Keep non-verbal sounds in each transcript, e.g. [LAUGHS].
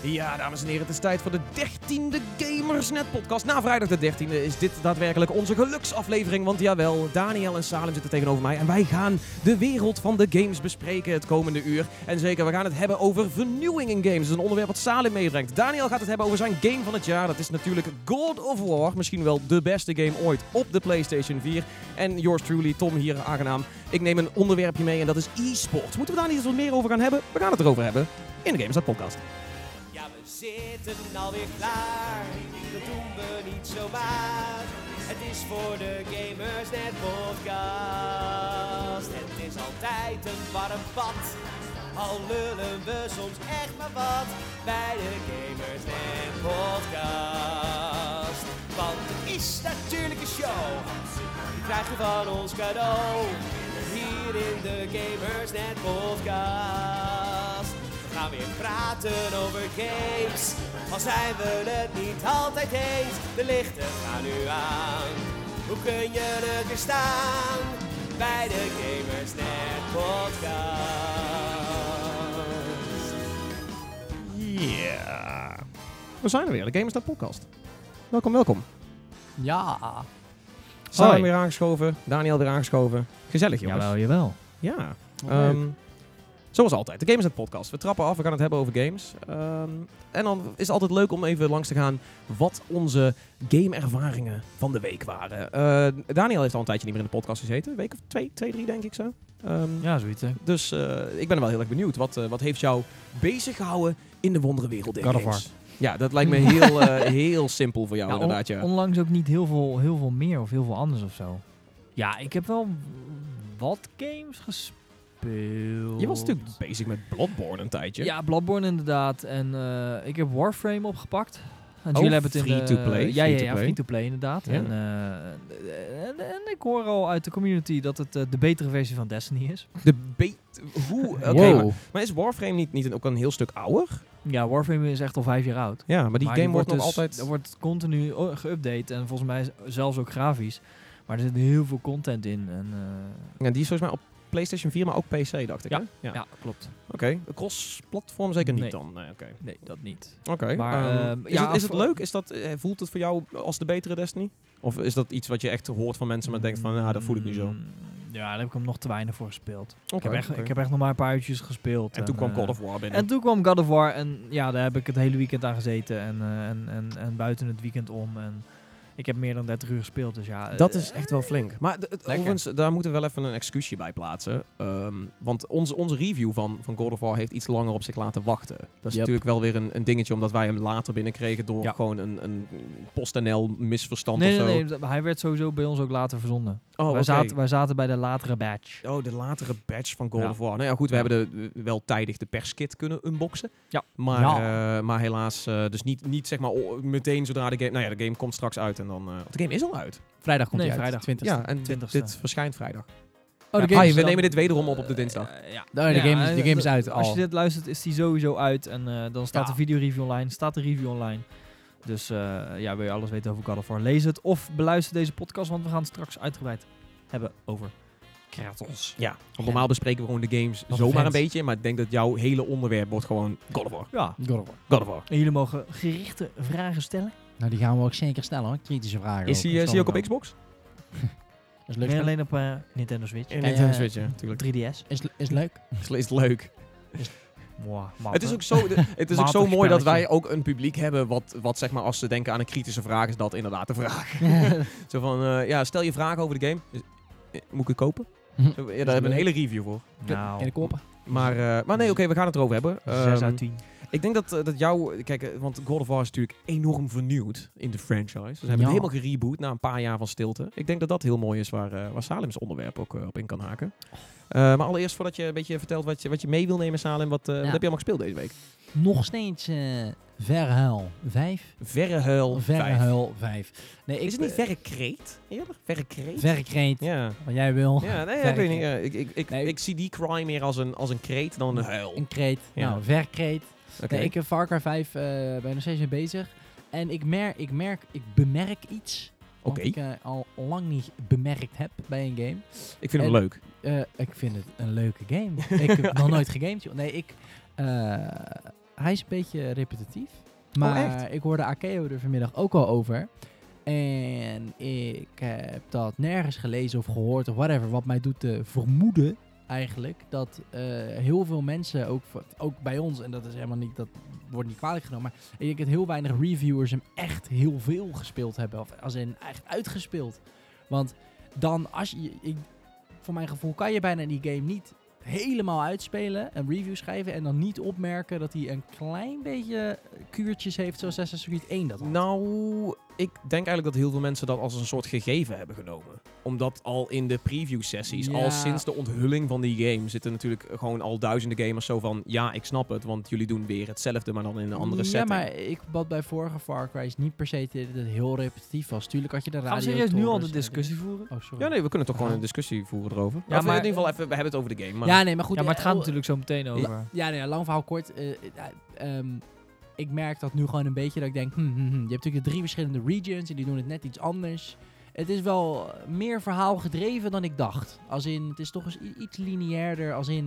Ja, dames en heren, het is tijd voor de 13e Gamersnet podcast. Na vrijdag de 13e is dit daadwerkelijk onze geluksaflevering. Want jawel, Daniel en Salem zitten tegenover mij. En wij gaan de wereld van de games bespreken het komende uur. En zeker, we gaan het hebben over vernieuwing in games. Dat is een onderwerp wat Salem meebrengt. Daniel gaat het hebben over zijn game van het jaar. Dat is natuurlijk God of War. Misschien wel de beste game ooit op de PlayStation 4. En yours truly, Tom hier aangenaam. Ik neem een onderwerpje mee en dat is e-sport. Moeten we daar niet eens wat meer over gaan hebben? We gaan het erover hebben in de Gamersnet podcast. Zitten alweer klaar. Dat doen we niet zomaar. Het is voor de Gamers Net podcast. Het is altijd een warm bad. Al lullen we soms echt maar wat bij de Gamers Net podcast. Want het is natuurlijk een show. Die krijg je van ons cadeau. Hier in de Gamers Net podcast. We gaan weer praten over games. Al zijn we het niet altijd eens. De lichten gaan nu aan. Hoe kun je het weer staan? Bij de Gamers Net podcast. Ja. We zijn er weer, de Gamersnet podcast. Welkom, welkom. Ja. Hoi. weer aangeschoven, Daniel weer aangeschoven. Gezellig jongens. Jawel, jawel. Ja. Ehm, leuk. Zoals altijd, de Gamersnet podcast. We trappen af, we gaan het hebben over games. Ehm, en dan is het altijd leuk om even langs te gaan wat onze gameervaringen van de week waren. Eh, Daniel heeft al een tijdje niet meer in de podcast gezeten. Een week of twee, twee drie denk ik zo. Ehm, Ja, zoiets hè. Dus eh, ik ben wel heel erg benieuwd. Wat, eh, wat heeft jou bezig gehouden in de der of games? Ja, dat lijkt me heel, [LAUGHS] heel simpel voor jou Ja, inderdaad. Ja. Onlangs ook niet heel veel, heel veel meer of heel veel anders of zo. Ja, ik heb wel wat games gespeeld. Je was natuurlijk bezig met Bloodborne een tijdje. Ja, Bloodborne inderdaad. En eh, ik heb Warframe opgepakt. En Oh, jullie hebben het in de- free-to-play? Ja, ja, ja, Free-to-play. free-to-play inderdaad. Ja. En, eh, en, en ik hoor al uit de community dat het eh, de betere versie van Destiny is. De be- Hoe? [LAUGHS] Oké, Wow. maar, maar is Warframe niet, niet ook een heel stuk ouder? Ja, Warframe is echt al vijf jaar oud. Ja, maar die Maar game wordt nog dus- altijd... Er wordt continu o- geüpdate en volgens mij zelfs ook grafisch. Maar er zit heel veel content in. En, eh, Ja, die is volgens mij op PlayStation 4, maar ook PC, dacht ik. Ja. hè? ja. klopt. Oké, cross-platform zeker niet Nee. dan. Nee, oké. Nee, dat niet. Oké. Maar, ehm, ehm, is, ja, het, is het leuk? Is dat, eh, voelt het voor jou als de betere Destiny? Of is dat iets wat je echt hoort van mensen, maar denkt van, ja, dat voel ik nu zo? Mm, Ja, daar heb ik hem nog te weinig voor gespeeld. Oké, ik, heb echt, ik heb echt nog maar een paar uurtjes gespeeld. En toen kwam eh, God of War binnen. En toen kwam God of War en ja, daar heb ik het hele weekend aan gezeten. En, eh, en, en, en buiten het weekend om. En ik heb meer dan 30 uur gespeeld, dus ja. Dat eh, is echt wel flink. Maar overigens, daar moeten we wel even een excuusje bij plaatsen. Ehm, want onze, onze review van, van God of War heeft iets langer op zich laten wachten. Dat is Yep. natuurlijk wel weer een, een dingetje, omdat wij hem later binnenkregen door Ja. gewoon een, een PostNL misverstand Nee, of nee, zo. nee, hij werd sowieso bij ons ook later verzonden. Oh, wij, zaten, wij zaten bij de latere batch. Oh, de latere batch van God Ja. of War. Nou ja, goed, we Ja. hebben de, wel tijdig de perskit kunnen unboxen. Ja. Maar, Ja. eh, maar helaas, eh, dus niet, niet zeg maar meteen zodra de game... Nou ja, de game komt straks uit en dan... eh, de game is al uit. Vrijdag komt Nee, hij uit. vrijdag. 20 Ja, en dit, 20ste. dit verschijnt vrijdag. Oh, de Ja, game ah, we dan- nemen dit wederom op op de dinsdag. Eh, ja. De game is- de eh, game is eh, uit Als al. je dit luistert, is die sowieso uit. En eh, dan staat Ja. de videoreview online. Staat de review online. Dus eh, ja, wil je alles weten over God of War, lees het. Of beluister deze podcast, want we gaan het straks uitgebreid hebben over Kratos. Ja, want normaal bespreken we gewoon de games zomaar een beetje. Maar ik denk dat jouw hele onderwerp wordt gewoon God of War. Ja. God of War. God of War. En jullie mogen gerichte vragen stellen. Nou, die gaan we ook zeker stellen hoor. Kritische vragen. Is ook. hij eh, is hij ook op Xbox? [LAUGHS] Is leuk. Nee, alleen op eh, Nintendo Switch. En Nintendo ja. Switch, ja, natuurlijk. 3DS. Is, is leuk. Is, is leuk. Het is ook zo, de- het is ook zo mooi dat wij ook een publiek hebben wat, wat zeg maar als ze denken aan een kritische vraag is dat inderdaad de vraag. [LAUGHS] zo van, eh, ja, stel je vragen over de game. Is- eh, Moet ik het kopen? Zo, ja, daar hebben we een hele review voor. Nou, In de koppen. Maar, eh, maar nee, oké, we gaan het erover hebben. 6 Ehm, uit 10. Ik denk dat, eh, dat jou... Kijk, eh, want God of War is natuurlijk enorm vernieuwd in de franchise. Ze hebben Ja. het helemaal gereboot na een paar jaar van stilte. Ik denk dat dat heel mooi is waar, eh, waar Salim's onderwerp ook op in kan haken. Maar allereerst voordat je een beetje vertelt wat je, wat je mee wil nemen, Salim. Wat, wat heb je allemaal gespeeld deze week? Nog steeds Verhuil 5. Verrehuil 5. Verhuil 5. Nee, ik Is het niet Verre Kreet? Eerder? Verre Kreet? Verkreet. Ja. Wat jij wil. Ja, nee, ik weet niet. ik, ik, ik, Nee. ik zie die cry meer als een, als een kreet dan een huil. Een kreet. Ja. Nou, verkreet. Nee, ik heb Far Cry 5 eh ben nog steeds mee bezig. En ik merk, ik merk, ik bemerk iets. Wat ik eh, al lang niet bemerkt heb bij een game. Ik vind hem en- leuk. Eh, ik vind het een leuke game. ik heb [LAUGHS] nog nooit gegamed. joh. Nee, ik... hij is een beetje repetitief. Maar echt? ik hoorde Akeo er vanmiddag ook al over. En ik heb dat nergens gelezen of gehoord of whatever. Wat mij doet te vermoeden eigenlijk dat eh, heel veel mensen, ook, ook bij ons, en dat is helemaal niet, dat wordt niet kwalijk genomen, maar ik denk heel weinig reviewers hem echt heel veel gespeeld hebben. Of als in echt uitgespeeld. Want dan als je, ik, voor mijn gevoel kan je bijna die game niet helemaal uitspelen, een review schrijven en dan niet opmerken dat hij een klein beetje kuurtjes heeft zoals Assassin's Creed 1 dat. Nou, ik denk eigenlijk dat heel veel mensen dat als een soort gegeven hebben genomen. Omdat al in de preview sessies, Ja. al sinds de onthulling van die game, zitten natuurlijk gewoon al duizenden gamers zo van... Ja, ik snap het, want jullie doen weer hetzelfde, maar dan in een andere ja, setting. maar ik bad bij vorige Far Cry is niet per se dat het heel repetitief was. Tuurlijk had je de radio. Gaan we serieus nu al de discussie voeren? Oh, sorry. Ja, nee, we kunnen toch gewoon Ja. een discussie voeren erover. Ja, Ja, maar- in ieder geval even, we hebben het over de game. Maar ja, nee, maar goed. ja, maar het gaat oh, natuurlijk zo meteen over. Ja, nee, lang verhaal kort. eh, eh, ehm, ik merk dat nu gewoon een beetje dat ik denk, hm, hm, hm, je hebt natuurlijk de drie verschillende regions en die doen het net iets anders. Het is wel meer verhaal gedreven dan ik dacht. Als in, het is toch eens iets lineairder. Als in,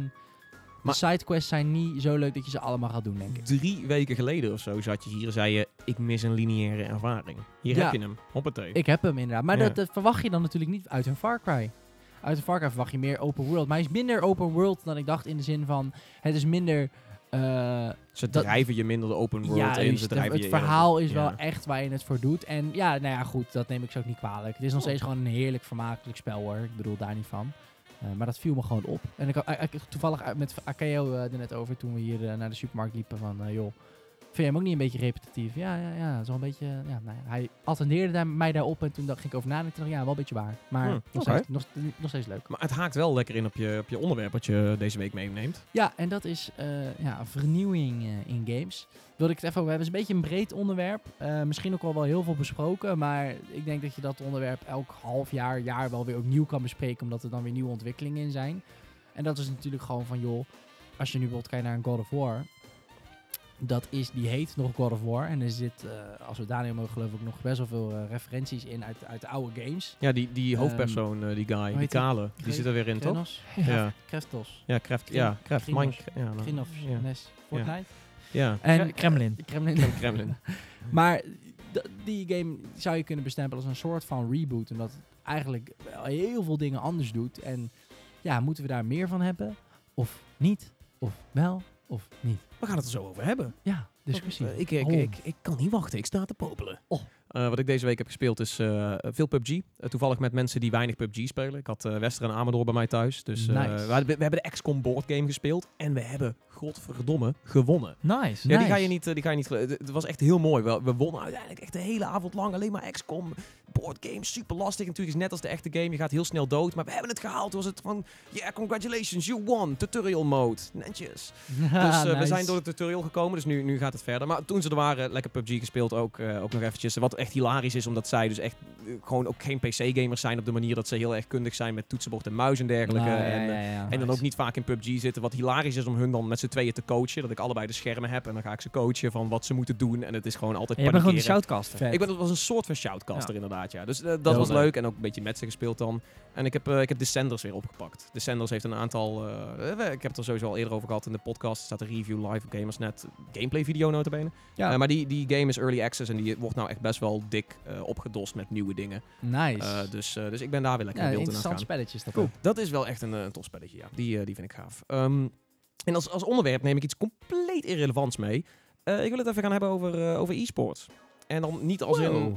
Maar- de sidequests zijn niet zo leuk dat je ze allemaal gaat doen, denk ik. drie weken geleden of zo zat je hier en zei je... Ik mis een lineaire ervaring. Hier Ja. heb je hem. Hoppatee. Ik heb hem inderdaad. Maar Ja. dat, dat verwacht je dan natuurlijk niet uit een Far Cry. Uit een Far Cry verwacht je meer open world. Maar hij is minder open world dan ik dacht in de zin van... Het is minder... eh, Ze drijven je minder de open world ja, in. Ze drijven het je verhaal eerder- is wel ja. echt waar je het voor doet. En ja, nou ja, goed, dat neem ik zo ook niet kwalijk. Het is nog Oh. steeds gewoon een heerlijk vermakelijk spel hoor. Ik bedoel daar niet van. Eh, maar dat viel me gewoon op. En ik had toevallig uit- met Akeo eh, er net over toen we hier eh, naar de supermarkt liepen van... eh, joh, je hem ook niet een beetje repetitief? Ja, ja, ja. Een beetje... Ja, nou ja, hij attendeerde daar, mij daarop en toen dacht, ging ik over nadenken. Toen dacht ja, wel een beetje waar. Maar Hmm, nog, steeds, nog, nog steeds leuk. Maar het haakt wel lekker in op je, op je onderwerp wat je deze week meeneemt. Ja, en dat is eh, ja, vernieuwing eh, in games. Wilde ik het even over hebben. Het is een beetje een breed onderwerp. Eh, misschien ook al wel heel veel besproken. Maar ik denk dat je dat onderwerp elk half jaar, jaar wel weer opnieuw kan bespreken. Omdat er dan weer nieuwe ontwikkelingen in zijn. En dat is natuurlijk gewoon van, joh, als je nu bijvoorbeeld kijkt naar een God of War. Dat is, die heet nog God of War. En er zit, eh, als we Daniel mogen geloven, ook nog best wel veel eh, referenties in uit, uit de oude games. Ja, die, die Ehm, hoofdpersoon, eh, die guy, die kale, die zit er weer in, toch? [LAUGHS] Ja. Kreftos. Ja, ja, Kraft, ja, nou, Grinos. ja. Nes. Fortnite. ja. En Kre- Kremlin. [LAUGHS] Kremlin. Krem- Kremlin. [LAUGHS] Maar die game zou je kunnen bestempelen als een soort van reboot. Omdat het eigenlijk heel veel dingen anders doet. En ja, moeten we daar meer van hebben? Of niet? Of wel? Of niet? We gaan het er zo over hebben. Ja, discussie. Eh, ik, ik, Oh. ik, ik kan niet wachten, ik sta te popelen. Oh. Eh, wat ik deze week heb gespeeld is eh, veel PUBG. Eh, toevallig met mensen die weinig PUBG spelen. Ik had eh, Wester en Amador bij mij thuis. Dus eh, Nice. we, we hebben de XCOM board game gespeeld. En we hebben, godverdomme, gewonnen. Nice. Ja, die ga je niet, eh, die ga je niet Het was echt heel mooi. We, we wonnen uiteindelijk echt de hele avond lang alleen maar XCOM. Board game, super lastig. Natuurlijk is net als de echte game. Je gaat heel snel dood. Maar we hebben het gehaald. Toen was het van, yeah, congratulations, you won. Tutorial mode. Netjes. [LAUGHS] Dus eh, we zijn door de tutorial gekomen, dus nu, nu gaat het verder. Maar toen ze er waren, lekker PUBG gespeeld ook, eh, ook nog eventjes. Wat echt hilarisch is, omdat zij dus echt gewoon ook geen PC-gamers zijn op de manier dat ze heel erg kundig zijn met toetsenbord en muis en dergelijke. Nou, ja, en dan ook niet vaak in PUBG zitten. Wat hilarisch is om hun dan met z'n tweeën te coachen. Dat ik allebei de schermen heb en dan ga ik ze coachen van wat ze moeten doen. En het is gewoon altijd En je bent gewoon panikeren. shoutcaster. Vet. Ik ben, dat was een soort van shoutcaster inderdaad, ja. Dus eh, dat Heel was leuk. leuk. En ook een beetje met ze gespeeld dan. En ik heb, eh, ik heb Descenders weer opgepakt. Descenders heeft een aantal... eh, ik heb het er sowieso al eerder over gehad in de podcast. Er staat een review live op Gamersnet. Gameplay video notabene. Ja. Maar die, die game is early access en die wordt nou echt best wel dik opgedost met nieuwe dingen. Nice. Dus, dus ik ben daar weer lekker ja, in beeld in aan gaan. spelletje is dat Cool. Dat is wel echt een, een tof spelletje, ja. Die, die vind ik gaaf. Ehm, en als, als onderwerp neem ik iets compleet irrelevants mee. Eh, ik wil het even gaan hebben over, eh, over e-sports. En dan niet als in, Wow.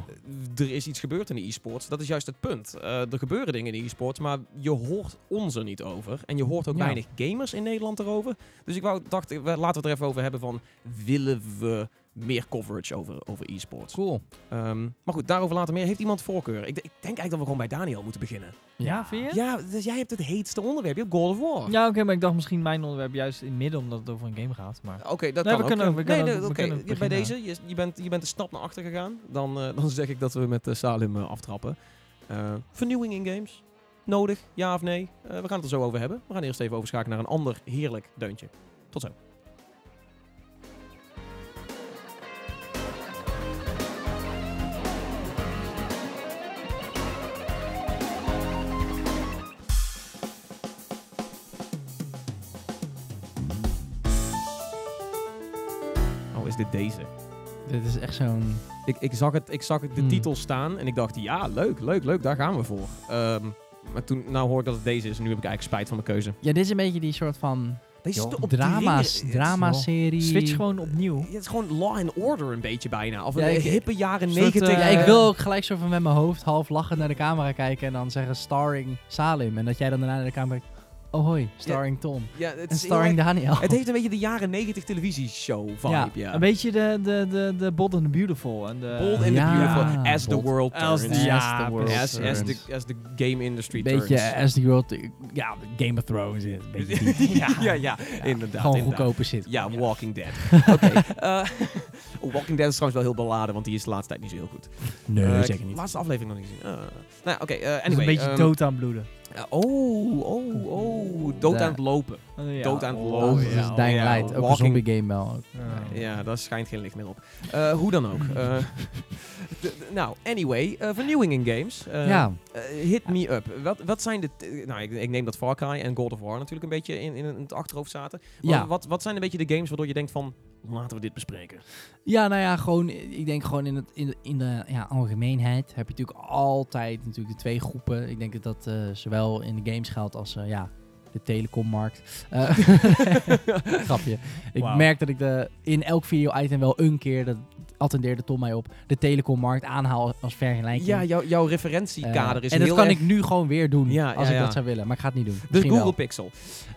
eh, er is iets gebeurd in de e-sports. Dat is juist het punt. Er gebeuren dingen in de e-sports, maar je hoort ons er niet over. En je hoort ook Ja. weinig gamers in Nederland erover. Dus ik wou, dacht, laten we het er even over hebben van, willen we meer coverage over, over e-sports? Cool. Ehm, maar goed, daarover later meer. Heeft iemand voorkeur? Ik, ik denk eigenlijk dat we gewoon bij Daniel moeten beginnen. Ja, vind je? Ja, dus jij hebt het heetste onderwerp. Je hebt God of War. Ja, oké, maar ik dacht misschien mijn onderwerp juist in het midden, omdat het over een game gaat. Maar Oké, dat Nee, kan we kunnen ook. ook- we Nee, kunnen nee, ook- we oké. kunnen Je- Bij deze, je, je, bent, je bent een stap naar achter gegaan. Dan, eh, dan zeg ik dat we met eh, Salim eh, aftrappen. Eh, vernieuwing in games. Nodig, ja of nee? Eh, we gaan het er zo over hebben. We gaan eerst even overschakelen naar een ander heerlijk deuntje. Tot zo. Is dit deze? Dit is echt zo'n... Ik, ik zag, het, ik zag het, de Hmm. titel staan en ik dacht, ja, leuk, leuk, leuk, daar gaan we voor. Ehm, maar toen, nou hoor ik dat het deze is en nu heb ik eigenlijk spijt van mijn keuze. Ja, dit is een beetje die soort van Deze op drama's, drama-serie. Switch gewoon opnieuw. Het is gewoon Law and Order een beetje bijna. Of Ja, een ik- hippe jaren negentig. eh, Ja, ik wil ook gelijk zo van met mijn hoofd half lachend naar de camera kijken en dan zeggen starring Salim. En dat jij dan daarna naar de camera kijkt, oh hoi, starring Tom. ja, het, En is starring erg- Daniel. het heeft een beetje de jaren negentig televisieshow vibe, ja. Een beetje de, de, de, de Bold and the Beautiful. En de, Bold and the Beautiful, as the world turns. the- Ja, as the world As, as, the, as the game industry beetje turns. as the world, ja, Game of Thrones. [LAUGHS] Beetje ja, ja, ja, inderdaad. Gewoon goedkope shit. Ja, Walking Dead. [LAUGHS] Oké. eh, [LAUGHS] Walking Dead is trouwens wel heel beladen, want die is de laatste tijd niet zo heel goed. Nee, Eh, zeker niet. Laatste aflevering nog niet gezien. Eh, nou, oké. anyway. een beetje ehm, dood aan bloeden. Oh, oh, oh. Dood aan het lopen. Ja. dood aan het Oh, lopen. Oh, dat is ja, Dying ja, Light. Ook een zombie game wel. Ja. Ja, daar schijnt geen licht meer op. Eh, hoe dan ook. Eh, nou, anyway. eh, vernieuwing in games. Eh, ja, hit me up. Wat, wat zijn de... nou, ik, ik neem dat Far Cry en God of War natuurlijk een beetje in, in het achterhoofd zaten. Wat, ja. wat, wat zijn een beetje de games waardoor je denkt van... Laten we dit bespreken. ja, nou ja, gewoon, ik denk gewoon in, het, in de, in de ja, algemeenheid heb je natuurlijk altijd natuurlijk de twee groepen. Ik denk dat dat eh, zowel in de games geldt als eh, ja, de telecommarkt. Eh, [LAUGHS] grapje. Ik merk dat ik de, in elk video-item wel een keer, dat attendeerde Tom mij op, de telecommarkt aanhaal als vergelijking. Ja, jouw, jouw Eh, referentiekader is en dat heel kan erg... ik nu gewoon weer doen Ja, als ja, ik ja. dat zou willen. Maar ik ga het niet doen. De Misschien Google wel. Pixel.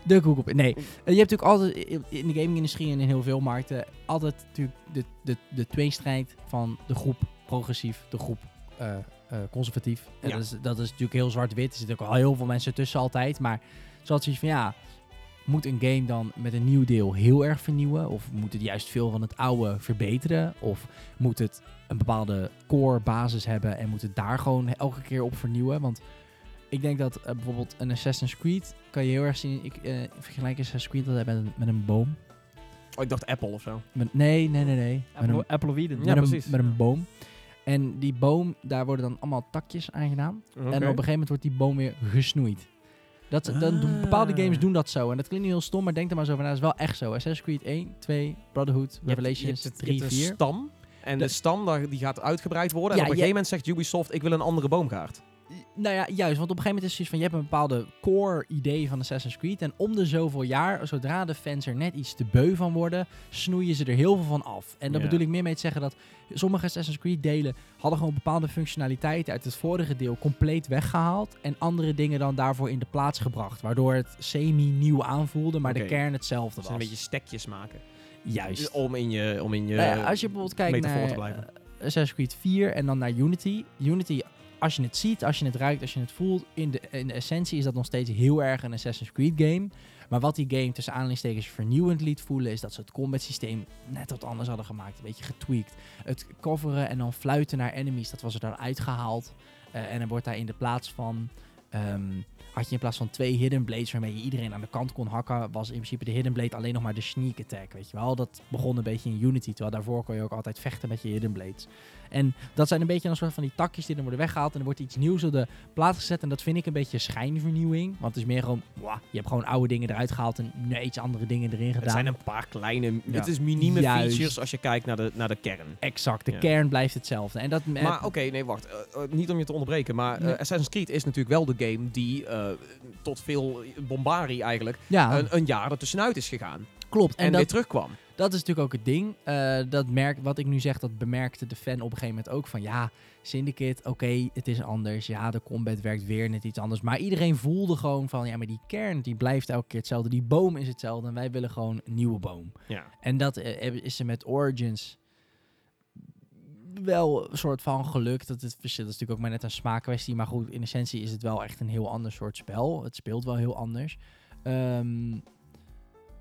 De Google. Nee, Eh, je hebt natuurlijk altijd in de gaming-industrie en in heel veel markten altijd natuurlijk de, de, de tweestrijd van de groep progressief, de groep eh, eh, conservatief. En Ja. dat, is, dat is natuurlijk heel zwart-wit. Er zitten ook al heel veel mensen tussen altijd. Maar zoals zoiets van ja, moet een game dan met een nieuw deel heel erg vernieuwen? Of moet het juist veel van het oude verbeteren? Of moet het een bepaalde core basis hebben en moet het daar gewoon elke keer op vernieuwen? Want ik denk dat eh, bijvoorbeeld een Assassin's Creed kan je heel erg zien. Ik eh, vergelijk Assassin's Creed altijd met een, met een boom. Oh, ik dacht Apple of zo. Met, nee, nee, nee, nee. Met een, Apple, Apple of Eden. Ja, een, precies. met een boom. En die boom, daar worden dan allemaal takjes aan gedaan. En op een gegeven moment wordt die boom weer gesnoeid. Dat, dan bepaalde Ah. games doen dat zo. En dat klinkt nu heel stom, maar denk er maar zo van. Nou, dat is wel echt zo. Assassin's Creed 1, 2, Brotherhood, Je hebt- Revelations, je hebt je 3, hebt een 4. stam. En de, De- stam daar, die gaat uitgebreid worden. Ja, en op een gegeven moment zegt Ubisoft, ik wil een andere boomgaard. Nou ja, juist. Want op een gegeven moment is het zoiets van... Je hebt een bepaalde core idee van Assassin's Creed. En om de zoveel jaar, zodra de fans er net iets te beu van worden... snoeien ze er heel veel van af. En daar Ja. bedoel ik meer mee te zeggen dat... Sommige Assassin's Creed delen hadden gewoon bepaalde functionaliteiten uit het vorige deel compleet weggehaald. En andere dingen dan daarvoor in de plaats gebracht. Waardoor het semi-nieuw aanvoelde, maar de kern hetzelfde Dus was. een beetje stekjes maken. Juist. Om in je, om in je Nou ja, als je bijvoorbeeld kijkt naar eh, Assassin's Creed 4 en dan naar Unity. Unity, als je het ziet, als je het ruikt, als je het voelt, in de, in essentie is dat nog steeds heel erg een Assassin's Creed game. Maar wat die game tussen aanhalingstekens vernieuwend liet voelen, is dat ze het combat systeem net wat anders hadden gemaakt. Een beetje getweakt. Het coveren en dan fluiten naar enemies, dat was er dan uitgehaald. Eh, en dan wordt daar in de plaats van... ehm, had je in plaats van twee hidden blades waarmee je iedereen aan de kant kon hakken, was in principe de hidden blade alleen nog maar de sneak attack, weet je wel. Dat begon een beetje in Unity, terwijl daarvoor kon je ook altijd vechten met je hidden blades. En dat zijn een beetje een soort van die takjes die dan worden weggehaald en er wordt iets nieuws op de plaats gezet en dat vind ik een beetje schijnvernieuwing, want het is meer gewoon, je hebt gewoon oude dingen eruit gehaald en nu iets andere dingen erin gedaan. Het zijn een paar kleine... Ja. Het is minieme Juist. features als je kijkt naar de, naar de kern. Exact, de Ja. kern blijft hetzelfde. En dat Maar oké, nee, wacht. Eh, eh, niet om je te onderbreken, maar eh, Nee. Assassin's Creed is natuurlijk wel de game die tot veel bombarie eigenlijk ja, een, een jaar er tussenuit is gegaan. klopt. En, En, weer terugkwam. Dat is natuurlijk ook het ding. Eh, dat merk, wat ik nu zeg, dat bemerkte de fan op een gegeven moment ook van ja, Syndicate, oké, het is anders. Ja, de combat werkt weer net iets anders. Maar iedereen voelde gewoon van ja, maar die kern die blijft elke keer hetzelfde. Die boom is hetzelfde en wij willen gewoon een nieuwe boom. Ja. En dat eh, is er met Origins wel een soort van gelukt. Dat het verschil dat is natuurlijk ook maar net een smaakkwestie. Maar goed, in essentie is het wel echt een heel ander soort spel. Het speelt wel heel anders. Ehm,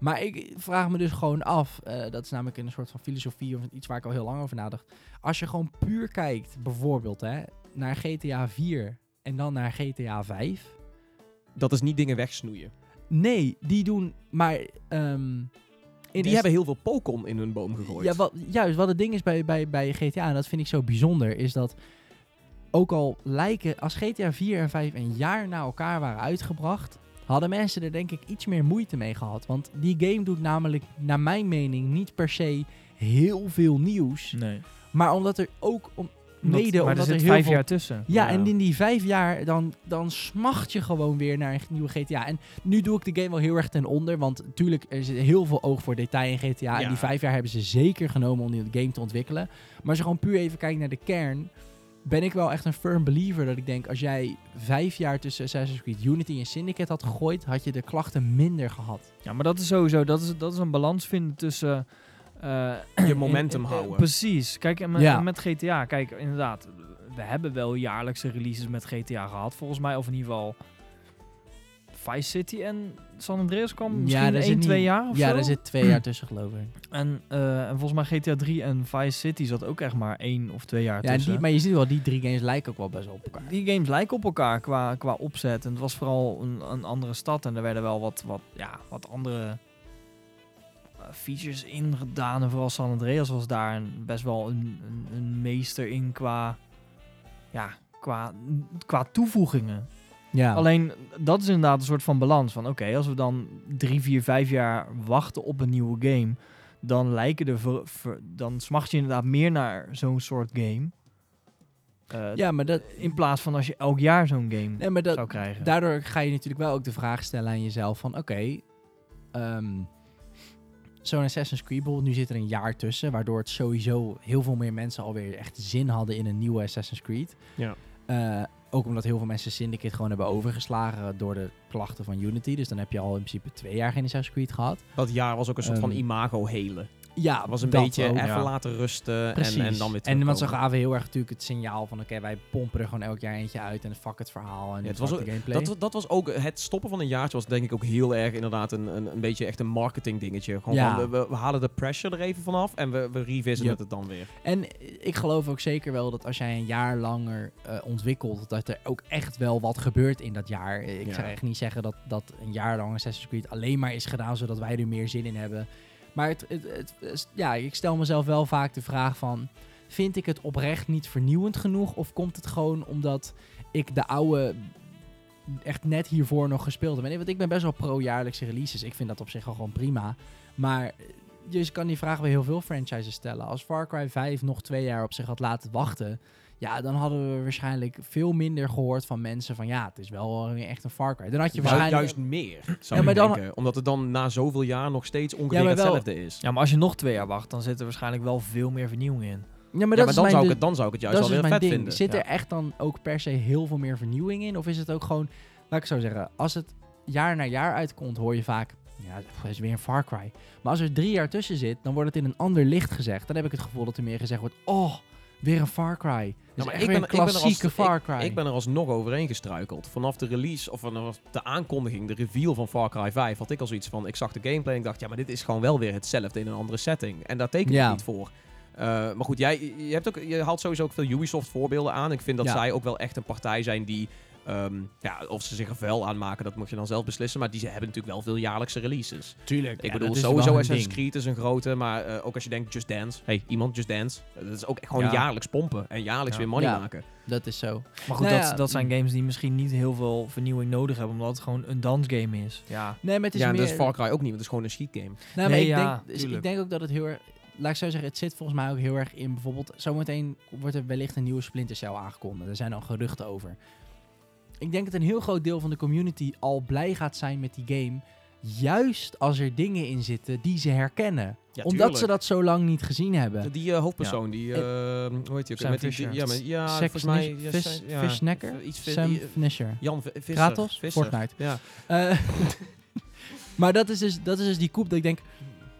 maar ik vraag me dus gewoon af. eh, dat is namelijk een soort van filosofie of iets waar ik al heel lang over nadacht. Als je gewoon puur kijkt, bijvoorbeeld hè, naar GTA 4 en dan naar GTA 5. Dat is niet dingen wegsnoeien. Nee, die doen maar. ehm, die hebben heel veel Pokon in hun boom gegooid. Ja, wat, juist. Wat het ding is bij, bij, bij GTA, en dat vind ik zo bijzonder, is dat ook al lijken, als GTA 4 en 5 een jaar na elkaar waren uitgebracht, hadden mensen er denk ik iets meer moeite mee gehad. Want die game doet namelijk, naar mijn mening, niet per se heel veel nieuws. Nee. Maar omdat er ook om, mede omdat er er heel vijf veel jaar tussen. Ja, Ja. en in die vijf jaar, dan, dan smacht je gewoon weer naar een nieuwe GTA. En nu doe ik de game wel heel erg ten onder, want natuurlijk, er zit heel veel oog voor detail in GTA. Ja. En die vijf jaar hebben ze zeker genomen om die game te ontwikkelen. Maar als je gewoon puur even kijkt naar de kern, ben ik wel echt een firm believer dat ik denk, als jij vijf jaar tussen Assassin's Creed Unity en Syndicate had gegooid, had je de klachten minder gehad. Ja, maar dat is sowieso, dat is, dat is een balans vinden tussen... eh, Je momentum in- in- houden. Precies. Kijk, en met, Ja. en met GTA, kijk, inderdaad, we hebben wel jaarlijkse releases met GTA gehad, volgens mij, of in ieder geval Vice City en San Andreas kwam misschien daar 1, zit 2 niet- jaar of Ja, zo. daar zit twee jaar tussen, geloof ik. En, eh, en volgens mij GTA 3 en Vice City zat ook echt maar één of twee jaar Ja, en tussen. die, maar je ziet wel, die drie games lijken ook wel best wel op elkaar. Die games lijken op elkaar qua, qua opzet. En het was vooral een, een andere stad. En er werden wel wat, wat, ja, wat andere eh, features in gedaan. En vooral San Andreas was daar een, best wel een, een, een meester in qua, ja, qua, qua toevoegingen. Ja. Alleen, dat is inderdaad een soort van balans. Van oké, als we dan drie, vier, vijf jaar wachten op een nieuwe game... dan lijken de ver- ver- dan smacht je inderdaad meer naar zo'n soort game... Eh, ja, maar dat, in plaats van als je elk jaar zo'n game nee, maar dat, zou krijgen. daardoor ga je natuurlijk wel ook de vraag stellen aan jezelf van oké, ehm, zo'n Assassin's Creed bijvoorbeeld, nu zit er een jaar tussen, waardoor het sowieso heel veel meer mensen alweer echt zin hadden in een nieuwe Assassin's Creed. Ja. Eh, ook omdat heel veel mensen Syndicate gewoon hebben overgeslagen door de klachten van Unity. Dus dan heb je al in principe twee jaar geen Assassin's Creed gehad. Dat jaar was ook een soort van Ehm, imago helen. Ja, Het was een beetje ook. even ja. laten rusten Precies. en, en dan weer En want ze gaven heel erg natuurlijk het signaal van oké, wij pompen er gewoon elk jaar eentje uit en fuck het verhaal en Ja, het was de ook- gameplay. Dat, dat was ook, het stoppen van een jaartje was denk ik ook heel erg inderdaad een, een, een beetje echt een marketing dingetje. Gewoon Ja. van, we, we halen de pressure er even vanaf en we, we revisiten Yep. het dan weer. En ik geloof ook zeker wel dat als jij een jaar langer eh, ontwikkelt, dat er ook echt wel wat gebeurt in dat jaar. Ik zou echt niet zeggen dat, dat een jaar lang Assassin's Creed alleen maar is gedaan zodat wij er meer zin in hebben. Maar het, het, ja, ik stel mezelf wel vaak de vraag van, vind ik het oprecht niet vernieuwend genoeg? Of komt het gewoon omdat ik de oude echt net hiervoor nog gespeeld heb? Want ik ben best wel pro-jaarlijkse releases. Ik vind dat op zich wel gewoon prima. Maar je kan die vraag bij heel veel franchises stellen. Als Far Cry 5 nog twee jaar op zich had laten wachten... Ja, dan hadden we waarschijnlijk veel minder gehoord van mensen van... Ja, het is wel weer echt een Far Cry. Dan had je waarschijnlijk... juist meer, zou Ja, je maar dan- denken. Omdat het dan na zoveel jaar nog steeds ongeveer Ja, maar wel- hetzelfde is. Ja, maar als je nog twee jaar wacht, dan zit er waarschijnlijk wel veel meer vernieuwing in. Ja, maar, Ja, dan zou, ik het, dan zou ik het juist wel weer vet ding. vinden. Zit Ja. er echt dan ook per se heel veel meer vernieuwing in? Of is het ook gewoon... Laat ik zo zeggen. Als het jaar na jaar uitkomt, hoor je vaak... Ja, het is weer een Far Cry. Maar als er drie jaar tussen zit, dan wordt het in een ander licht gezegd. Dan heb ik het gevoel dat er meer gezegd wordt... Oh, weer een Far Cry. Dus maar ik ben- een ik ben als- klassieke Far Cry. Ik ben er alsnog overheen gestruikeld. Vanaf de release of vanaf de aankondiging, de reveal van Far Cry 5, had ik al zoiets van, ik zag de gameplay en ik dacht, ja, maar dit is gewoon wel weer hetzelfde in een andere setting. En daar teken ik Ja. niet voor. Eh, maar goed, jij je, hebt ook, je haalt sowieso ook veel Ubisoft voorbeelden aan. Ik vind dat Ja. zij ook wel echt een partij zijn die, ehm, ja, of ze zich er vuil aan maken, dat moet je dan zelf beslissen. Maar die ze hebben natuurlijk wel veel jaarlijkse releases. Tuurlijk. Ik bedoel, sowieso Assassin's Creed is een grote, maar eh, ook als je denkt Just Dance. Hey, iemand Just Dance. Dat is ook gewoon Ja. jaarlijks pompen en jaarlijks Ja. weer money Ja. maken. Dat is zo. Maar goed, Nou dat, ja, dat zijn mm. games die misschien niet heel veel vernieuwing nodig hebben, omdat het gewoon een dansgame is. Ja. Nee, maar het is ja, en meer... dat is Far Cry ook niet, want het is gewoon een sheet game. Nee, ik, ja, denk, dus ik denk ook dat het heel erg... Laat ik zo zeggen, het zit volgens mij ook heel erg in bijvoorbeeld... Zometeen wordt er wellicht een nieuwe Splinter Cell aangekondigd. Er zijn al geruchten over. Ik denk dat een heel groot deel van de community al blij gaat zijn met die game. Juist als er dingen in zitten die ze herkennen. Ja, Omdat ze dat zo lang niet gezien hebben. Die eh, hoofdpersoon, die, eh, hoe heet die ook? Met die, ja, met, ja Sex volgens mij... Ja, Fishnecker? Iets Sam Finisher. Jan Visser. Kratos? Visser. Fortnite. Ja. Eh, [LAUGHS] maar dat is, dus, dat is dus die koep dat ik denk...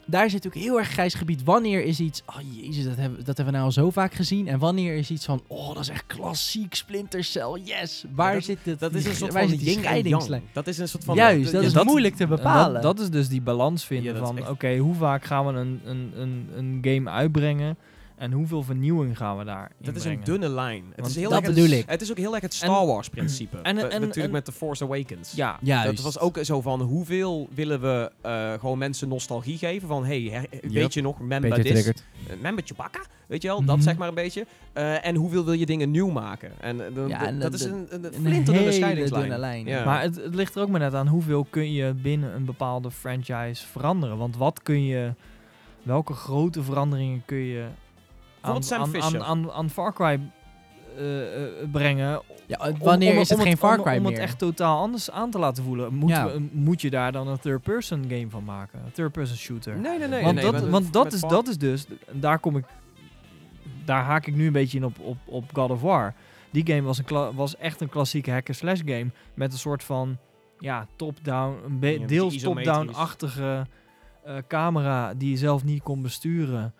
Daar zit ook heel erg grijs gebied. Wanneer is iets... Oh jezus, dat hebben, dat hebben we nou al zo vaak gezien. En wanneer is iets van... Oh, dat is echt klassiek Splinter Cell. Yes. Waar dat- zit het? Dat is een soort waar van die yin en scheidingslijn? yang. Dat is een soort van... Juist, dat ja, is dat- moeilijk te En bepalen. Dat, dat is dus die balans vinden Ja, van, echt- oké, hoe vaak gaan we een, een, een, een game uitbrengen en hoeveel vernieuwing gaan we daar Dat is een dunne lijn. Het is heel dat erg het- bedoel ik. Het is ook heel erg het Star Wars principe. en- Eh, en- natuurlijk en- met The Force Awakens. Ja, Juist. Dat was ook zo van hoeveel willen we eh, gewoon mensen nostalgie geven van hey, her- weet je nog, Beetje this? triggerd. Eh, Remember Chewbacca? Weet je wel, dat Mhm. zeg maar een beetje. Eh, en hoeveel wil je dingen nieuw maken? En, eh, dan- Ja, dat- en dat dat- is een, een, Een hele scheidingslijn. lijn. Ja. Maar het, het ligt er ook maar net aan hoeveel kun je binnen een bepaalde franchise veranderen. Want wat kun je welke grote veranderingen kun je Bijvoorbeeld Sam aan, Fisher. aan, aan, aan Far Cry eh, eh, brengen? Ja, eh, Om- wanneer om- is het om geen Far om- Cry om, meer? het echt totaal anders aan te laten voelen. Moet, Ja. we- moet je daar dan een third-person game van maken? Een third-person shooter? Nee, nee, nee. want nee, dat, want dat, is, dat is dus, daar kom ik, daar haak ik nu een beetje in op, op, op God of War. Die game was, een was echt een klassieke hacker-slash game met een soort van, ja, top-down, een be- Ja, deels top-down-achtige eh, camera die je zelf niet kon besturen.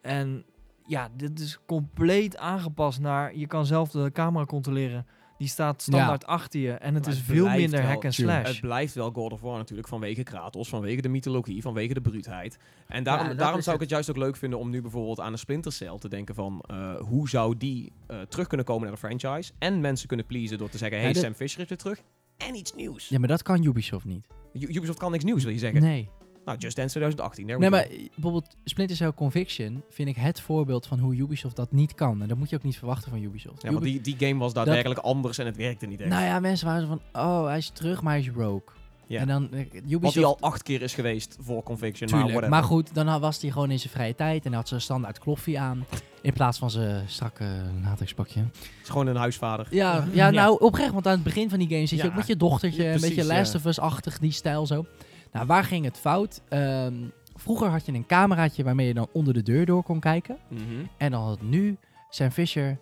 En ja, dit is compleet aangepast naar, je kan zelf de camera controleren. Die staat standaard achter je en het Maar is het veel minder wel- hack and tuurlijk. slash. Het blijft wel God of War natuurlijk vanwege Kratos, vanwege de mythologie, vanwege de bruutheid. En daarom, Ja, daarom zou ik het juist ook leuk vinden om nu bijvoorbeeld aan een Splinter Cell te denken van eh, hoe zou die eh, terug kunnen komen naar de franchise en mensen kunnen pleasen door te zeggen, hey Ja, Sam Fisher is weer terug en iets nieuws. Ja, maar dat kan Ubisoft niet. U- Ubisoft kan niks nieuws, wil je zeggen? Nee. Nou, Just Dance 2018, there we Nee, maar eh, bijvoorbeeld Splinter Cell Conviction vind ik het voorbeeld van hoe Ubisoft dat niet kan. En dat moet je ook niet verwachten van Ubisoft. Ja, want die, die game was daadwerkelijk anders en het werkte niet echt. nou ja, mensen waren zo van, oh, hij is terug, maar hij is rogue. Ja. En dan eh, Ubisoft... Wat hij al acht keer is geweest voor Conviction, maar Tuurlijk, whatever. maar goed, dan was hij gewoon in zijn vrije tijd en had zijn standaard kloffie aan. In plaats van zijn strakke latexpakje. Het is gewoon een huisvader. [LAUGHS] Ja, ja, nou oprecht, want aan het begin van die game zit je Ja. ook met je dochtertje, Ja, een beetje. Last of Us-achtig, die stijl zo. Nou, waar ging het fout? Ehm, vroeger had je een cameraatje waarmee je dan onder de deur door kon kijken. Mhm. En dan had nu Sam Fisher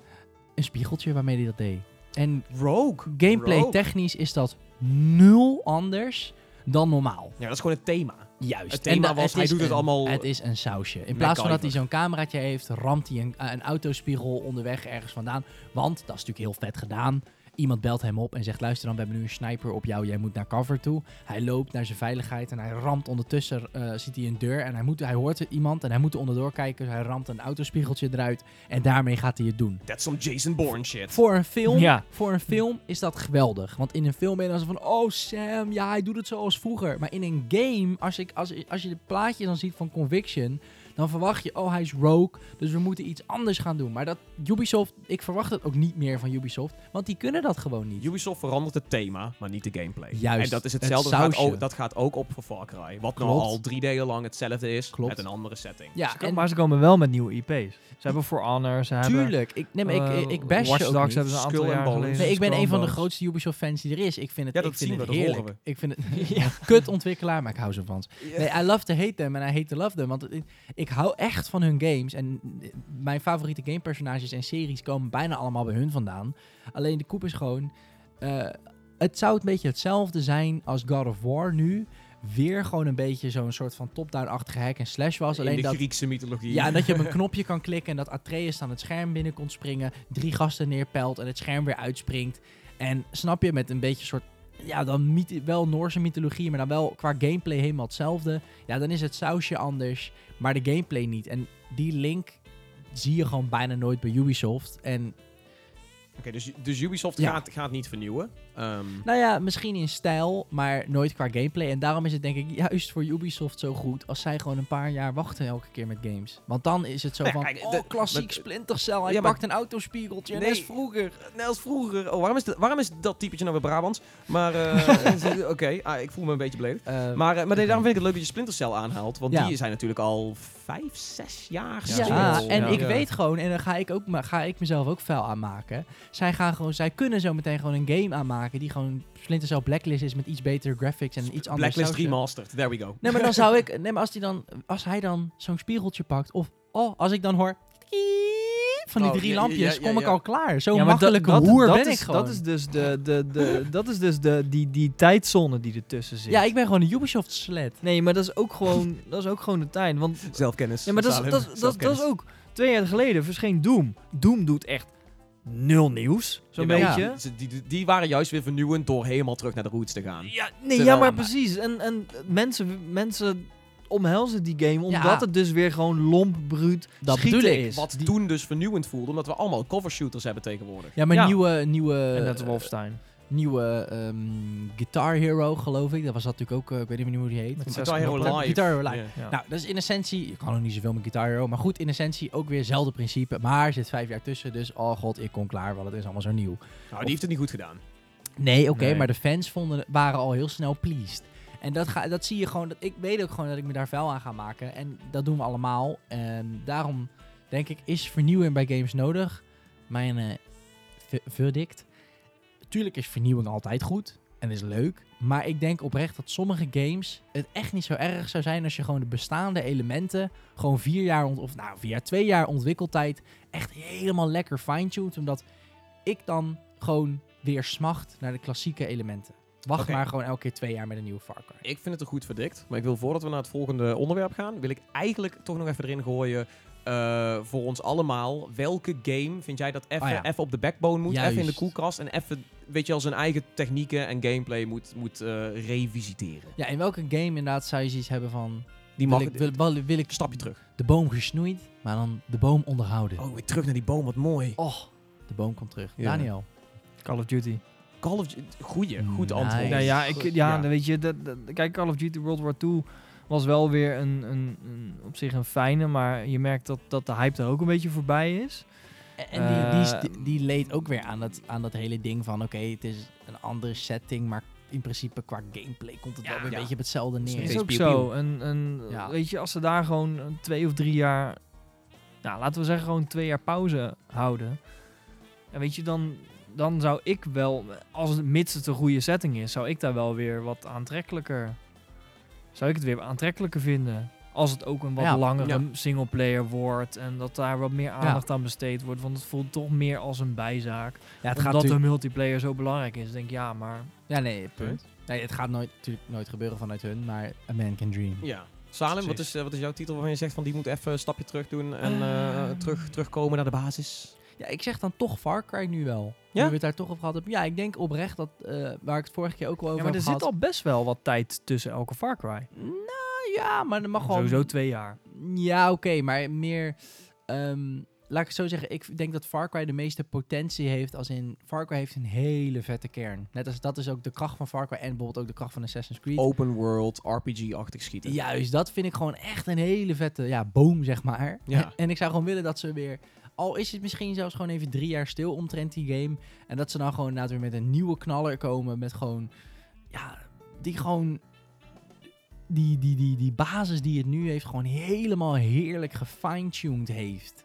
een spiegeltje waarmee hij dat deed. En Rogue. gameplay Rogue. technisch is dat nul anders dan normaal. Ja, dat is gewoon het thema. Juist. Het thema was, hij is doet het allemaal Het is een sausje. In plaats van dat hij zo'n cameraatje heeft, ramt hij een, een autospiegel onderweg ergens vandaan. Want dat is natuurlijk heel vet gedaan. Iemand belt hem op en zegt: Luister dan, we hebben nu een sniper op jou. Jij moet naar cover toe. Hij loopt naar zijn veiligheid en hij ramt ondertussen. eh, ziet hij een deur en hij, moet, hij hoort iemand en hij moet er onderdoor kijken. Dus hij ramt een autospiegeltje eruit. En daarmee gaat hij het doen. That's some Jason Bourne shit. Voor een film, Ja. voor een film is dat geweldig. Want in een film ben je dan zo van, oh Sam, ja, hij doet het zoals vroeger. Maar in een game, als, ik, als, als je het plaatje dan ziet van Conviction, dan verwacht je, oh hij is rogue, dus we moeten iets anders gaan doen. Maar dat Ubisoft, ik verwacht het ook niet meer van Ubisoft, want die kunnen dat gewoon niet. Ubisoft verandert het thema, maar niet de gameplay. Juist, En dat is het hetzelfde. Dat gaat, ook, dat gaat ook op voor Far Cry. Wat nou Klopt. al drie delen lang hetzelfde is, Klopt. met een andere setting. Ja, Ze en maar ze komen wel met nieuwe IP's. Ze hebben For Honor, ze hebben... tuurlijk. Ik, nee, maar ik, eh, ik, ik bash Watch je ook Dogs niet. hebben ze een aantal jaar geleden. Nee, ik ben een van de grootste Ubisoft-fans die er is. Ik vind het, Ja, dat ik vind zien we, het dat heerlijk. horen Ik vind het ja, [LAUGHS] [LAUGHS] kut ontwikkelaar, maar ik hou zo van. ze. Nee, I love to hate them en I hate to love them. Want ik, ik hou echt van hun games. En mijn favoriete gamepersonages en series komen bijna allemaal bij hun vandaan. Alleen de koep is gewoon... eh, het zou een beetje hetzelfde zijn als God of War nu. Weer gewoon een beetje zo'n soort van top-down-achtige hack en slash was. In Alleen de dat, Griekse mythologie. ja, dat je op een [LAUGHS] knopje kan klikken en dat Atreus aan het scherm binnen kon springen. Drie gasten neerpelt en het scherm weer uitspringt. En snap je, met een beetje soort... Ja, dan wel Noorse mythologie, maar dan wel qua gameplay helemaal hetzelfde. Ja, dan is het sausje anders, maar de gameplay niet. En die link zie je gewoon bijna nooit bij Ubisoft. En Oké, dus, dus Ubisoft Ja. gaat, gaat niet vernieuwen. Ehm, nou ja, misschien in stijl, maar nooit qua gameplay. En daarom is het denk ik juist voor Ubisoft zo goed als zij gewoon een paar jaar wachten elke keer met games. Want dan is het zo van, kijk, oh, klassiek met- Splinter Cell, hij Ja, maar- pakt een autospiegeltje, Nee. net vroeger. Net als vroeger. Oh, waarom is, de- waarom is dat typetje nou weer Brabants? Maar, eh, [LAUGHS] oké, ah, ik voel me een beetje beledigd. Eh, Maar, eh, maar nee, daarom vind ik het leuk dat je Splinter Cell aanhaalt. Want Ja. die zijn natuurlijk al vijf, zes jaar Ja, Ja, zoiets. en Ja. ik Ja. weet gewoon, en daar ga ik, ook, ga ik mezelf ook vuil aan maken. Zij, gaan gewoon, zij kunnen zo meteen gewoon een game aanmaken die gewoon Splinter Cell Blacklist is met iets betere graphics en iets anders Blacklist. Remastered, there we go. Nee, maar dan zou [LAUGHS] ik, nee, maar als, die dan, als hij dan zo'n spiegeltje pakt, of oh, als ik dan hoor van die Oh, drie ja, lampjes, ja, ja, kom ik ja. al klaar. Zo Ja, makkelijke dat, dat, hoer dat ben is, ik gewoon. Dat is dus, de, de, de, dat is dus de, die, die tijdzone die ertussen zit. ja, ik ben gewoon een Ubisoft sled. Nee, maar dat is ook gewoon, dat is ook gewoon de tijd. Want Zelfkennis. ja, maar dat is, dat, dat, dat is ook... Twee jaar geleden verscheen Doom. Doom doet echt nul nieuws, zo'n beetje. ze- Die, die, waren juist weer vernieuwend door helemaal terug naar de roots te gaan. Ja, nee, ja, maar precies. En, en mensen, mensen omhelzen die game omdat Ja. het dus weer gewoon lomp, bruut Dat schieten bedoel ik. is. Wat Die- toen dus vernieuwend voelde, omdat we allemaal cover shooters hebben tegenwoordig. Ja, maar Ja. nieuwe, nieuwe, en net als Wolfenstein. nieuwe ehm, Guitar Hero, geloof ik. Dat was dat natuurlijk ook, eh, ik weet niet meer hoe die heet. Met Guitar Hero. Live. Guitar Hero Live. Nou, dat is in essentie, ik kan nog niet zoveel met Guitar Hero, maar goed, in essentie ook weer hetzelfde principe. Maar er zit vijf jaar tussen, dus oh god, ik kom klaar, want het is allemaal zo nieuw. Nou, die heeft het niet goed gedaan. Nee, oké, Nee. maar de fans vonden, waren al heel snel pleased. En dat, ga, dat zie je gewoon. Dat, ik weet ook gewoon dat ik me daar vuil aan ga maken. En dat doen we allemaal. En daarom denk ik, is vernieuwing bij games nodig? Mijn v- verdict. Tuurlijk is vernieuwing altijd goed. En is leuk. Maar ik denk oprecht dat sommige games het echt niet zo erg zou zijn als je gewoon de bestaande elementen gewoon vier jaar of nou jaar, twee jaar ontwikkeltijd echt helemaal lekker fine-tuned. Omdat ik dan gewoon weer smacht naar de klassieke elementen. Wacht maar gewoon elke keer twee jaar met een nieuwe Far Cry. Ik vind het er goed verdikt. Maar ik wil voordat we naar het volgende onderwerp gaan, wil ik eigenlijk toch nog even erin gooien. eh, voor ons allemaal, welke game vind jij dat even Oh ja. op de backbone moet, even in de koelkast en even, weet je, al zijn eigen technieken en gameplay moet, moet eh, revisiteren? Ja, in welke game inderdaad zou je zoiets hebben van... Die Wil mag ik, wil, wil, wil ik een stapje terug. de boom gesnoeid, maar dan de boom onderhouden. Oh, weer terug naar die boom, wat mooi. Oh, de boom komt terug. Ja. Daniel. Call of Duty. Call of Duty, goeie, goed Nice. antwoord. Nou ja, ik, ja, Ja. dan weet je, dat, dat- kijk, Call of Duty World War II was wel weer een, een, een, op zich een fijne, maar je merkt dat, dat de hype er ook een beetje voorbij is. En die, Eh, die, die leed ook weer aan dat, aan dat hele ding van... Oké, het is een andere setting, maar in principe qua gameplay komt het Ja. wel weer een Ja. beetje op hetzelfde neer. Is ook zo. En, en Ja. weet je, als ze daar gewoon twee of drie jaar, nou laten we zeggen gewoon twee jaar pauze houden. En weet je, dan, dan zou ik wel, als het mits het een goede setting is, zou ik daar wel weer wat aantrekkelijker, zou ik het weer aantrekkelijker vinden. Als het ook een wat Ja. langere Ja. singleplayer wordt en dat daar wat meer aandacht aan besteed wordt. Want het voelt toch meer als een bijzaak. Ja, het gaat Omdat de multiplayer zo belangrijk is. Denk ik, ja, maar Ja, nee, punt. Nee, het gaat nooit, natuurlijk nooit gebeuren vanuit hun, maar A Man Can Dream. Ja. Salem, wat is, eh, wat is jouw titel waarvan je zegt van die moet even een stapje terug doen en eh, Ehm. terug, terugkomen naar de basis? Ja, ik zeg dan toch Far Cry nu wel. Ja? Nu we het daar toch over gehad hebben. Ja, ik denk oprecht dat, eh, waar ik het vorige keer ook wel over Ja, maar er zit al best wel wat tijd tussen elke Far Cry. Nou ja, maar er mag gewoon... Sowieso twee jaar. Ja, oké, maar meer... ehm, laat ik het zo zeggen, ik denk dat Far Cry de meeste potentie heeft als in... Far Cry heeft een hele vette kern. Net als dat is ook de kracht van Far Cry en bijvoorbeeld ook de kracht van Assassin's Creed. Open world, RPG-achtig schieten. Juist, dat vind ik gewoon echt een hele vette ja, boom, zeg maar. Ja. En ik zou gewoon willen dat ze weer... Al is het misschien zelfs gewoon even drie jaar stil omtrent die game. En dat ze dan gewoon inderdaad weer met een nieuwe knaller komen. Met gewoon... Ja, die gewoon... Die, die, die, die basis die het nu heeft, gewoon helemaal heerlijk gefine-tuned heeft.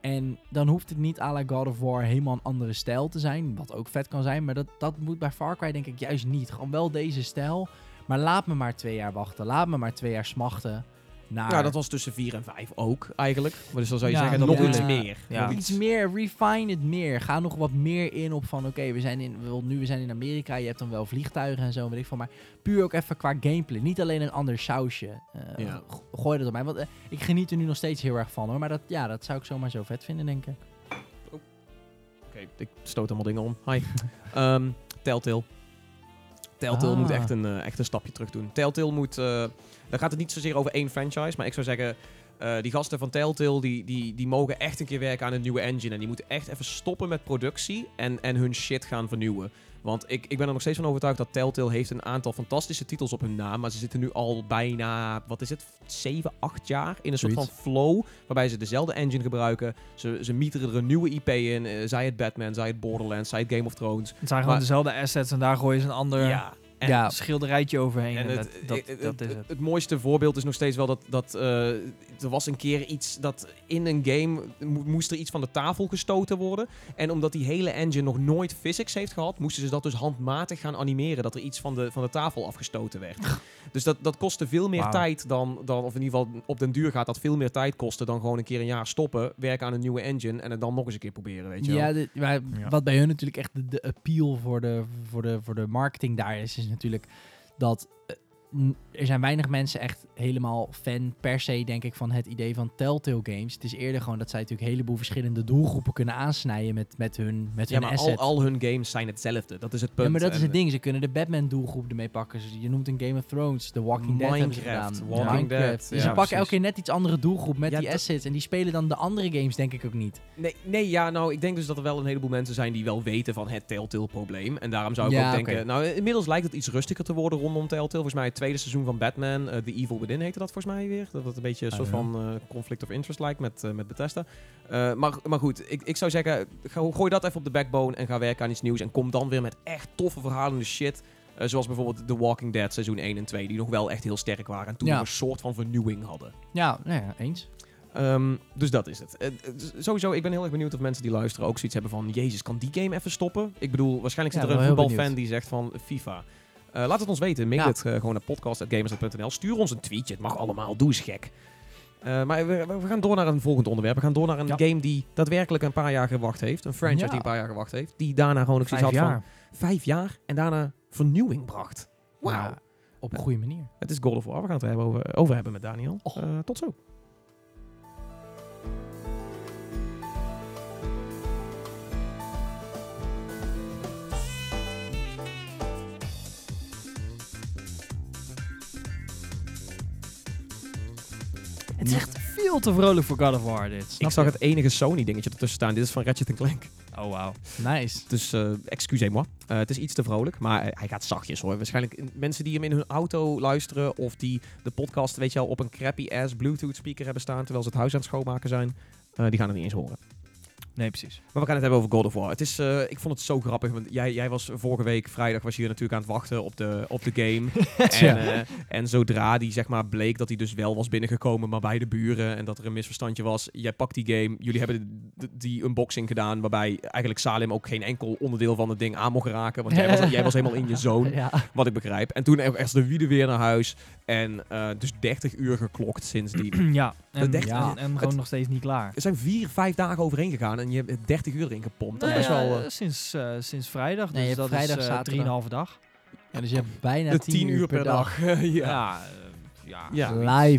En dan hoeft het niet à la God of War helemaal een andere stijl te zijn. Wat ook vet kan zijn. Maar dat, dat moet bij Far Cry denk ik juist niet. Gewoon wel deze stijl. Maar laat me maar twee jaar wachten. Laat me maar twee jaar smachten. Naar Ja, dat was tussen 4 en 5 ook eigenlijk. Maar dus dan zou je Ja, zeggen, nog iets meer. Ja. Nog iets meer, refine het meer. Ga nog wat meer in op van, oké, we zijn in, nu we zijn in Amerika, je hebt dan wel vliegtuigen en zo, weet ik van, maar puur ook even qua gameplay. Niet alleen een ander sausje. Eh, Gooi dat op mij, want eh, ik geniet er nu nog steeds heel erg van hoor, maar dat, ja, dat zou ik zomaar zo vet vinden, denk ik. Oké, ik stoot allemaal dingen om. Hi. [LAUGHS] Ehm, Telltale. Telltale Ah. moet echt een, eh, echt een stapje terug doen. Telltale moet... eh dan gaat het niet zozeer over één franchise, maar ik zou zeggen... eh, die gasten van Telltale, die, die, die mogen echt een keer werken aan een nieuwe engine. En die moeten echt even stoppen met productie en, en hun shit gaan vernieuwen. Want ik, ik ben er nog steeds van overtuigd dat Telltale heeft een aantal fantastische titels op hun naam. Maar ze zitten nu al bijna, wat is het, 7, 8 jaar in een soort van flow. Waarbij ze dezelfde engine gebruiken. Ze, ze mieteren er een nieuwe IP in. eh, zij het Batman, zij het Borderlands, zij het Game of Thrones. Het zijn gewoon Maar- dezelfde assets en daar gooien ze een ander Ja. En, ja, schilderijtje overheen. en En het, dat, dat, het, dat is het, het. mooiste voorbeeld is nog steeds wel dat, dat eh, er was een keer iets dat in een game mo- moest er iets van de tafel gestoten worden. En omdat die hele engine nog nooit physics heeft gehad, moesten ze dat dus handmatig gaan animeren. Dat er iets van de, van de tafel afgestoten werd. [LAUGHS] dus dat, dat kostte veel meer tijd dan, dan, of in ieder geval op den duur gaat dat veel meer tijd kosten dan gewoon een keer een jaar stoppen, werken aan een nieuwe engine en het dan nog eens een keer proberen, weet je wel. ja, maar Ja. wat bij hun natuurlijk echt de, de appeal voor de, voor, de, voor de marketing daar is, is natuurlijk dat eh, er zijn weinig mensen echt helemaal fan per se, denk ik, van het idee van Telltale Games. Het is eerder gewoon dat zij natuurlijk een heleboel verschillende doelgroepen kunnen aansnijden met, met hun, met Ja, hun maar al, asset. al hun games zijn hetzelfde. Dat is het punt. ja, maar dat is het ding. Ze kunnen de Batman-doelgroep ermee pakken. Dus je noemt een Game of Thrones, The Walking Dead hebben ze Minecraft, gedaan. Walking Minecraft. Dead, Dus ja, ze pakken precies. elke keer net iets andere doelgroep met Ja, die assets. En die spelen dan de andere games denk ik ook niet. Nee, nee, ja, nou, ik denk dus dat er wel een heleboel mensen zijn die wel weten van het Telltale-probleem. En daarom zou ik ook denken... Nou, inmiddels lijkt het iets rustiger te worden rondom Telltale. Volgens mij het tweede seizoen van Batman, eh, The Evil Within heette dat volgens mij weer. Dat het een beetje een Ah, soort ja. van eh, conflict of interest lijkt met, eh, met Bethesda. Maar, maar goed, ik, ik zou zeggen, ga- gooi dat even op de backbone en ga werken aan iets nieuws. En kom dan weer met echt toffe verhalende shit. Zoals bijvoorbeeld The Walking Dead seizoen 1 en 2, die nog wel echt heel sterk waren. En toen Ja. een soort van vernieuwing hadden. Ja, nou ja, eens. Ehm, dus dat is het. Sowieso, ik ben heel erg benieuwd of mensen die luisteren ook zoiets hebben van... Jezus, kan die game even stoppen? Ik bedoel, waarschijnlijk zit Ja, er een voetbalfan die zegt van FIFA. Eh, laat het ons weten. Mail Ja. het eh, gewoon naar podcast.gamers.nl. Stuur ons een tweetje. Het mag allemaal. Doe eens gek. Eh, maar we, gaan door naar een volgend onderwerp. We gaan door naar een Ja. game die daadwerkelijk een paar jaar gewacht heeft. Een franchise Ja. die een paar jaar gewacht heeft. Die daarna gewoon zoiets had jaar. van vijf jaar. En daarna vernieuwing bracht. Wauw. Ja, op een goede manier. Het is God of War. We gaan het er hebben over, over hebben met Daniel. Tot zo. Het is echt veel te vrolijk voor God of War dit. Ik zag je? het enige Sony dingetje ertussen staan. Dit is van Ratchet Clank. Oh, wauw. Nice. Dus eh excusez-moi. Eh, het is iets te vrolijk, maar hij- hij gaat zachtjes hoor. Waarschijnlijk mensen die hem in hun auto luisteren of die de podcast, weet je wel, op een crappy ass Bluetooth speaker hebben staan terwijl ze het huis aan het schoonmaken zijn, eh, die gaan het niet eens horen. Nee, precies. Maar we gaan het hebben over God of War. Het is, eh, ik vond het zo grappig, want jij, jij was vorige week vrijdag was je hier natuurlijk aan het wachten op de, op de game. [LAUGHS] Ja. en, eh, en zodra die zeg maar bleek dat hij dus wel was binnengekomen, maar bij de buren en dat er een misverstandje was. Jij pakt die game, jullie hebben die unboxing gedaan, waarbij eigenlijk Salim ook geen enkel onderdeel van het ding aan mocht raken. Want jij was, [LAUGHS] jij was helemaal in je zone, Ja. wat ik begrijp. En toen echt de wieden weer naar huis. En eh, dus 30 uur geklokt sindsdien. [CLEARS THROAT] ja, en, dacht- en, en gewoon het- nog steeds niet klaar. er zijn vier, vijf dagen overheen gegaan en je hebt 30 uur erin gepompt. Dat Nou is ja, wel... eh, eh, sinds, eh, sinds vrijdag, Nee, je dus hebt dat vrijdag, is eh, zaterdag. 3,5 dag. Ja, dus je hebt bijna de 10 uur per dag. [LAUGHS] ja. Ja, ja,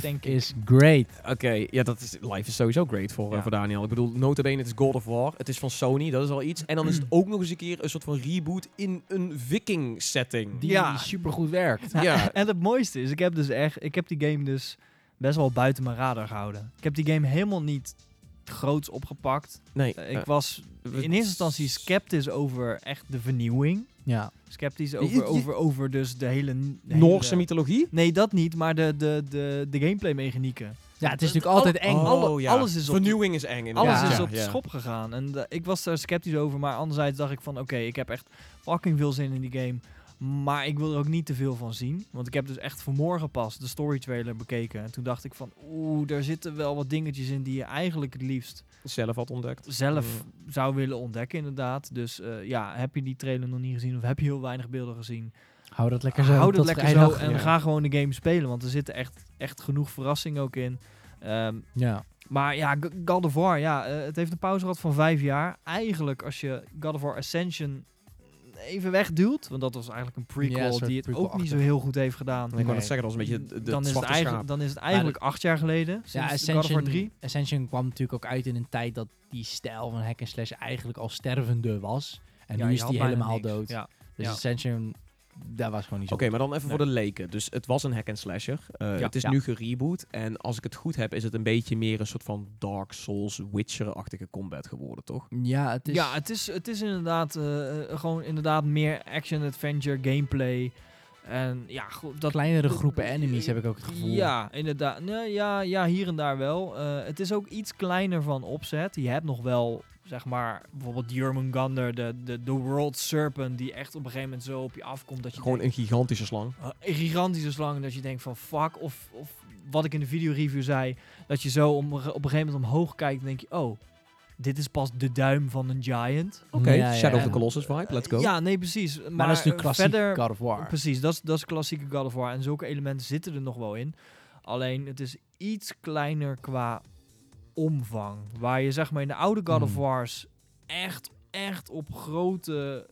denk ik. is great. Oké, ja, dat is, live is sowieso great voor, eh, voor Daniel. Ik bedoel, notabene, het is God of War. Het is van Sony, dat is al iets. En dan is het ook nog eens een keer een soort van reboot in een viking setting. Die Ja. supergoed werkt. Ja. En het mooiste is, ik heb dus echt, ik heb die game dus best wel buiten mijn radar gehouden. Ik heb die game helemaal niet groots opgepakt. Nee, Eh, ik eh, was in eerste instantie sceptisch over echt de vernieuwing. Ja. Sceptisch over, je- over, over dus de hele... de Noorse hele- mythologie? Nee, dat niet, maar de, de, de, de gameplay mechanieken. ja, het is natuurlijk altijd al- eng. alle- Oh, ja. alles is op- Vernieuwing is eng. inderdaad. Alles is Ja, op de ja. schop gegaan. En ik was daar sceptisch over, maar anderzijds dacht ik van... Oké, ik heb echt fucking veel zin in die game. Maar ik wil er ook niet te veel van zien. Want ik heb dus echt vanmorgen pas de story trailer bekeken. En toen dacht ik van... Oeh, daar zitten wel wat dingetjes in die je eigenlijk het liefst Zelf had ontdekt. zelf zou willen ontdekken inderdaad. Dus eh, ja, heb je die trailer nog niet gezien of heb je heel weinig beelden gezien? Hou dat lekker zo. Houd het tot lekker vrijdag. zo en ja. ga gewoon de game spelen. Want er zitten echt, echt genoeg verrassingen ook in. Ehm, Ja. maar ja, God of War, ja, eh, het heeft een pauze gehad van vijf jaar. Eigenlijk als je God of War Ascension even wegduwt, want dat was eigenlijk een prequel die het ook niet zo heel goed heeft gedaan. Ik wou net zeggen, dat was een beetje de, de dan, is het eigenlijk, dan is het eigenlijk acht jaar geleden, sinds Ja, Ascension, 3. Ascension kwam natuurlijk ook uit in een tijd dat die stijl van hack and slash eigenlijk al stervende was. En Ja, nu is die helemaal niks. dood. Ja. Dus Ja. Ascension, daar was gewoon niet zo Oké, maar dan even Nee. voor de leken. Dus het was een hack and slasher. Eh, Ja. het is Ja. nu gereboot. En als ik het goed heb, is het een beetje meer een soort van Dark Souls, Witcher-achtige combat geworden, toch? Ja, het is... Ja, het is, het is inderdaad eh, eh, gewoon inderdaad meer action-adventure gameplay. En ja, goed, dat kleinere dat- groepen enemies heb ik ook het gevoel. Ja, inderdaad. Nee, ja, ja, hier en daar wel. Eh, het is ook iets kleiner van opzet. Je hebt nog wel, zeg maar, bijvoorbeeld Jurmungandr, de, de, de World Serpent, die echt op een gegeven moment zo op je afkomt dat je Gewoon denkt, een gigantische slang. uh, een gigantische slang, dat je denkt van fuck, of, of wat ik in de videoreview zei, dat je zo om, op een gegeven moment omhoog kijkt en denk je, oh, dit is pas de duim van een giant. Oké, Ja, ja, Shadow of ja. the Colossus vibe, let's go. Ja, nee, precies. Maar, Maar, dat is nu eh, klassiek verder, God of War. Precies, dat is, dat is klassieke God of War. En zulke elementen zitten er nog wel in. Alleen het is iets kleiner qua omvang. Waar je zeg maar in de oude God of Hmm. Wars echt, echt op grote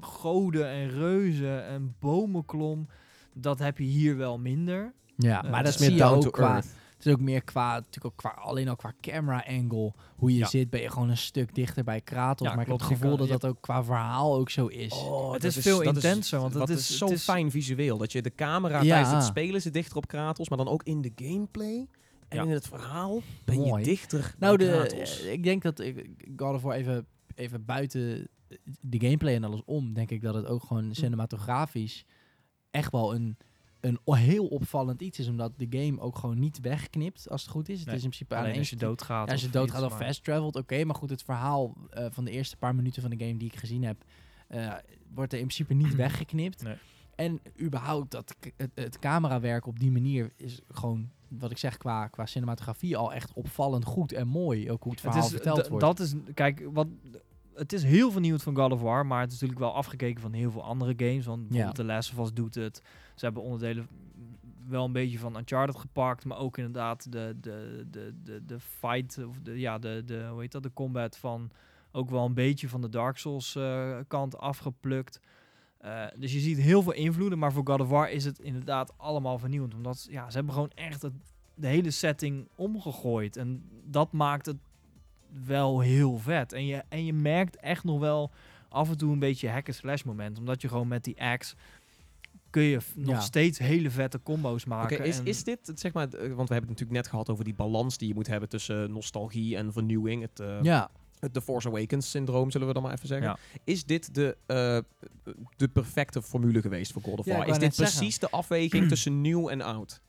goden en reuzen en bomen klom. Dat heb je hier wel minder. Ja, Eh, maar het dat is zie meer je down to qua... earth. Het is ook meer qua, natuurlijk ook qua, alleen al qua camera angle, hoe je Ja. zit, ben je gewoon een stuk dichter bij Kratos. Ja, maar ik heb het gevoel dat dat ook qua verhaal ook zo is. Oh, Het is veel intenser, want het is is- zo het is- fijn visueel. Dat je de camera Ja. tijdens het spelen zit dichter op Kratos, maar dan ook in de gameplay en in het verhaal ben Mooi. je dichter nou, de, eh, ik denk dat ik God of War even, even buiten de gameplay en alles om, denk ik dat het ook gewoon cinematografisch echt wel een, een heel opvallend iets is. Omdat de game ook gewoon niet wegknipt, als het goed is. Het Nee, is in principe Alleen als je doodgaat. Ja, als je doodgaat of fast travelt, oké. maar goed, het verhaal eh, van de eerste paar minuten van de game die ik gezien heb, eh, wordt er in principe niet [CLEARS THROAT] weggeknipt. Nee. En überhaupt, dat, het, het camerawerk op die manier is gewoon, wat ik zeg, qua, qua cinematografie al echt opvallend goed en mooi. Ook hoe het verhaal het is, verteld wordt. Dat is, kijk, wat, het is heel vernieuwd van God of War, maar het is natuurlijk wel afgekeken van heel veel andere games. Want bijvoorbeeld The Last of Us doet het. Ze hebben onderdelen wel een beetje van Uncharted gepakt, maar ook inderdaad de, de, de, de, de fight, of de, ja, de, de, hoe heet dat, de combat van ook wel een beetje van de Dark Souls eh, kant afgeplukt. Eh, dus je ziet heel veel invloeden, maar voor God of War is het inderdaad allemaal vernieuwend. Omdat ja, ze hebben gewoon echt het, de hele setting omgegooid. En dat maakt het wel heel vet. En je, en je merkt echt nog wel af en toe een beetje hack and slash moment. Omdat je gewoon met die axe kun je nog Ja. steeds hele vette combo's Oké, maken. is, en- is dit, zeg maar, eh, want we hebben het natuurlijk net gehad over die balans die je moet hebben tussen nostalgie en vernieuwing. Het, eh, ja, het The Force Awakens syndroom, zullen we dan maar even zeggen. Ja. Is dit de, eh, de perfecte formule geweest voor God of War? Is dit zeggen. precies de afweging [CLEARS THROAT] tussen nieuw en oud?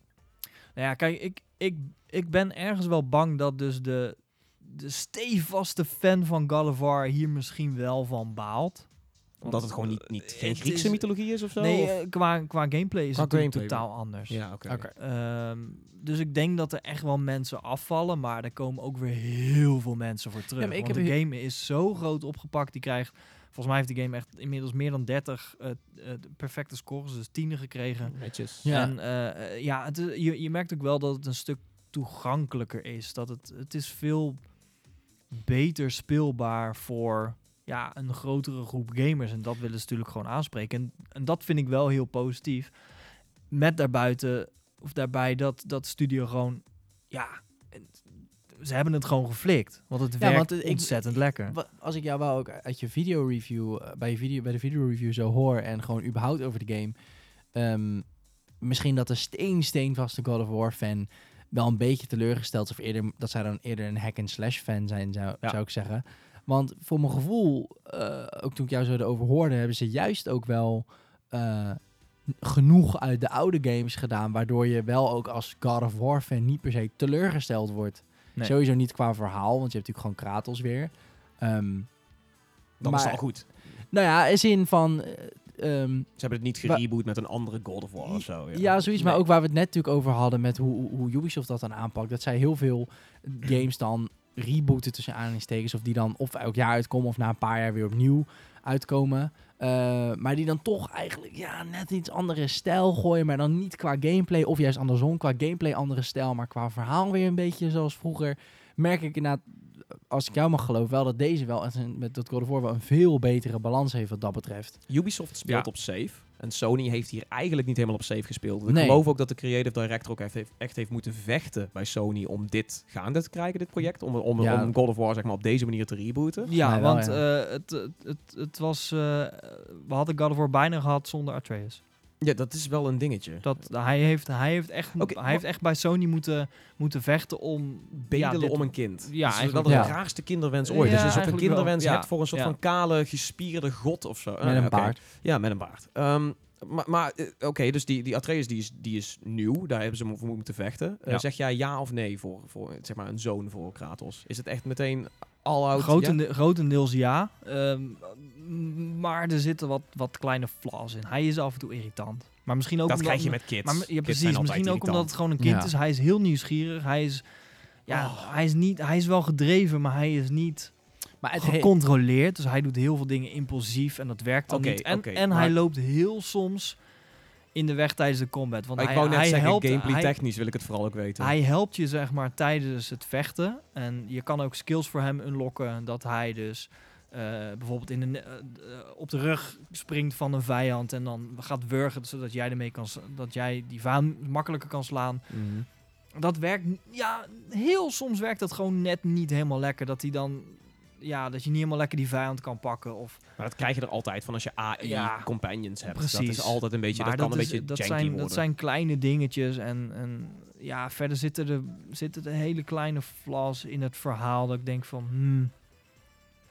Nou ja, kijk, ik, ik, ik ben ergens wel bang dat dus de, de stevaste fan van God of War hier misschien wel van baalt. Omdat het gewoon niet, niet geen het Griekse is- mythologie is of zo? Nee, Of- eh, qua, qua gameplay is Qua het gameplay, totaal anders. ja, oké. Ehm, dus ik denk dat er echt wel mensen afvallen, maar er komen ook weer heel veel mensen voor terug. Ja, want heb de game is zo groot opgepakt, die krijgt... Volgens mij heeft de game echt inmiddels meer dan 30 eh, eh, perfecte scores, dus tienen gekregen. Netjes. Ja. En eh, eh, ja, het, je, je merkt ook wel dat het een stuk toegankelijker is. Dat het, het is veel beter speelbaar voor ja, een grotere groep gamers. En dat willen ze natuurlijk gewoon aanspreken. En, en dat vind ik wel heel positief. Met daarbuiten, of daarbij dat, dat studio gewoon, ja, ze hebben het gewoon geflikt. Want het Ja, werkt want, eh, ik- ontzettend lekker. Wa- Als ik jou wel ook uit je video review, eh, bij, je video, bij de video review zo hoor en gewoon überhaupt over de game, ehm, misschien dat de steen steenvaste God of War fan wel een beetje teleurgesteld is, of eerder dat zij dan eerder een hack and slash fan zijn, zou, Ja. zou ik zeggen. Want voor mijn gevoel, eh, ook toen ik jou zo erover hoorde, hebben ze juist ook wel eh, genoeg uit de oude games gedaan, waardoor je wel ook als God of War fan niet per se teleurgesteld wordt. Nee. Sowieso niet qua verhaal, want je hebt natuurlijk gewoon Kratos weer. Ehm, Dan is het al goed. nou ja, in zin van... eh, ehm, Ze hebben het niet gereboot met een andere God of War of zo. ja. zoiets. Maar ook waar we het net natuurlijk over hadden met hoe, hoe- hoe Ubisoft dat dan aanpakt. Dat zij heel veel games dan rebooten tussen aanhalingstekens. Of die dan of elk jaar uitkomen of na een paar jaar weer opnieuw uitkomen. Eh, maar die dan toch eigenlijk ja, net iets andere stijl gooien. Maar dan niet qua gameplay of juist andersom. Qua gameplay andere stijl, maar qua verhaal weer een beetje zoals vroeger. Merk ik inderdaad, als ik jou mag geloven, wel dat deze wel met dat God of War wel een veel betere balans heeft wat dat betreft. Ubisoft speelt Ja. op safe. En Sony heeft hier eigenlijk niet helemaal op safe gespeeld. Ik Nee. geloof ook dat de creative director ook echt heeft, echt heeft moeten vechten bij Sony om dit gaande te krijgen, dit project. Om, om, Ja. om God of War zeg maar, op deze manier te rebooten. Ja, Nee, wel, want ja. eh, het, het, het, het was... eh, we hadden God of War bijna gehad zonder Atreus. Ja, dat is wel een dingetje. Dat, hij, heeft, hij, heeft echt, hij heeft echt bij Sony moeten, moeten vechten om... Bedelen ja, om een kind. Ja, dat is wel de raarste kinderwens Ja, ooit. Als je een kinderwens hebt voor een soort Ja. van kale, gespierde god of zo. Met Ah, een oké. baard. Ja, met een baard. Ehm, maar maar eh, oké, dus die, die Atreus die is, die is nieuw. Daar hebben ze voor moeten vechten. Eh. Zeg jij ja of nee voor, voor zeg maar een zoon voor Kratos? Is het echt meteen all out? Grotende, ja? Grotendeels ja. Ehm, maar er zitten wat, wat kleine flaws in. Hij is af en toe irritant. Maar misschien ook Dat omdat- krijg je met kids. Maar, Kids precies. Misschien ook irritant. omdat het gewoon een kind Ja. is. Hij is heel nieuwsgierig. Hij is, ja, Oh. hij is, niet, hij is wel gedreven, maar hij is niet Maar het gecontroleerd. Dus hij doet heel veel dingen impulsief en dat werkt dan niet. En, en maar- hij loopt heel soms in de weg tijdens de combat. Want ik hij, wou net hij zeggen, helpt, gameplay hij- technisch wil ik het vooral ook weten. hij helpt je zeg maar tijdens het vechten. En je kan ook skills voor hem unlocken. Dat hij dus eh, bijvoorbeeld in de, eh, eh, op de rug springt van een vijand. En dan gaat wurgen zodat jij ermee kan dat jij die vijand makkelijker kan slaan. Mhm. Dat werkt. Ja, heel soms werkt dat gewoon net niet helemaal lekker. Dat hij dan. Ja, dat je niet helemaal lekker die vijand kan pakken. Of Maar dat krijg je er altijd van als je AI Ja. companions hebt. Dat Precies. is altijd een beetje, maar dat kan een beetje dat zijn, worden. Dat zijn kleine dingetjes. En, en ja, verder zitten er, zitten er hele kleine flaws in het verhaal. Dat ik denk van, hmm,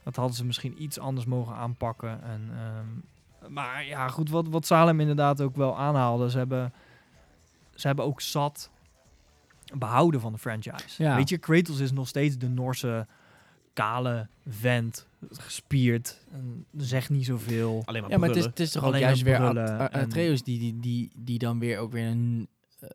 dat hadden ze misschien iets anders mogen aanpakken. En, ehm, maar ja, goed, wat, wat Salem inderdaad ook wel aanhaalde. Ze hebben, ze hebben ook zat behouden van de franchise. Ja. Weet je, Kratos is nog steeds de Noorse kale vent, gespierd, en zegt niet zoveel. Alleen maar Ja, maar het is, het is toch Alleen ook juist weer Atreus die, die, die, die dan weer ook weer een... eh,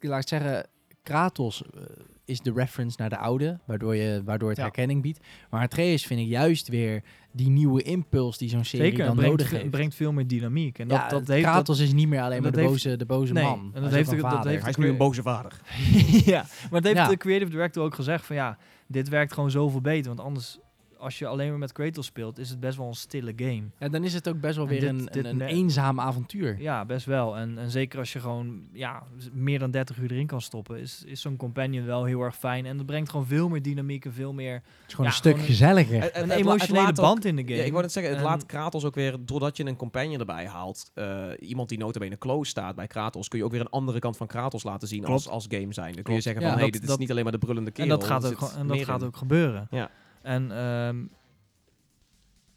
laat ik zeggen, Kratos eh, is de reference naar de oude, waardoor, je, waardoor het Ja. herkenning biedt. Maar Atreus vind ik juist weer die nieuwe impuls die zo'n serie Zeker, het dan brengt, nodig heeft. brengt veel meer dynamiek. En dat, ja, dat heeft dat- is niet meer alleen maar dat de heeft- boze, de boze Nee, man. en dat Hij is heeft dat vader. heeft- Hij is nu een boze vader. [LAUGHS] ja, maar dat heeft Ja. de creative director ook gezegd van ja, dit werkt gewoon zoveel beter. Want anders, als je alleen maar met Kratos speelt, is het best wel een stille game. En dan is het ook best wel En weer dit- een, dit een, eenzaam avontuur. Ja, best wel. En, en zeker als je gewoon ja, meer dan 30 uur erin kan stoppen, is, is zo'n companion wel heel erg fijn. En dat brengt gewoon veel meer dynamiek en veel meer Het is gewoon Ja, een stuk gewoon gezelliger. En- en- een het het emotionele ook- band in de game. Ja, ik wou net zeggen, het En- laat Kratos ook weer, doordat je een companion erbij haalt, eh, iemand die notabene close staat bij Kratos, kun je ook weer een andere kant van Kratos laten zien als, Klopt. als game zijn. Dan kun je zeggen Ja, van, hey, dat- dit is dat- niet alleen maar de brullende En kerel. dat gaat ook, en dat gaat ook gebeuren. Ja. En ehm,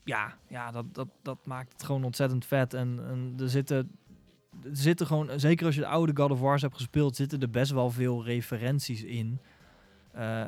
ja, ja dat, dat, dat maakt het gewoon ontzettend vet. En, en er zitten, er zitten gewoon, zeker als je de oude God of Wars hebt gespeeld, zitten er best wel veel referenties in. Eh,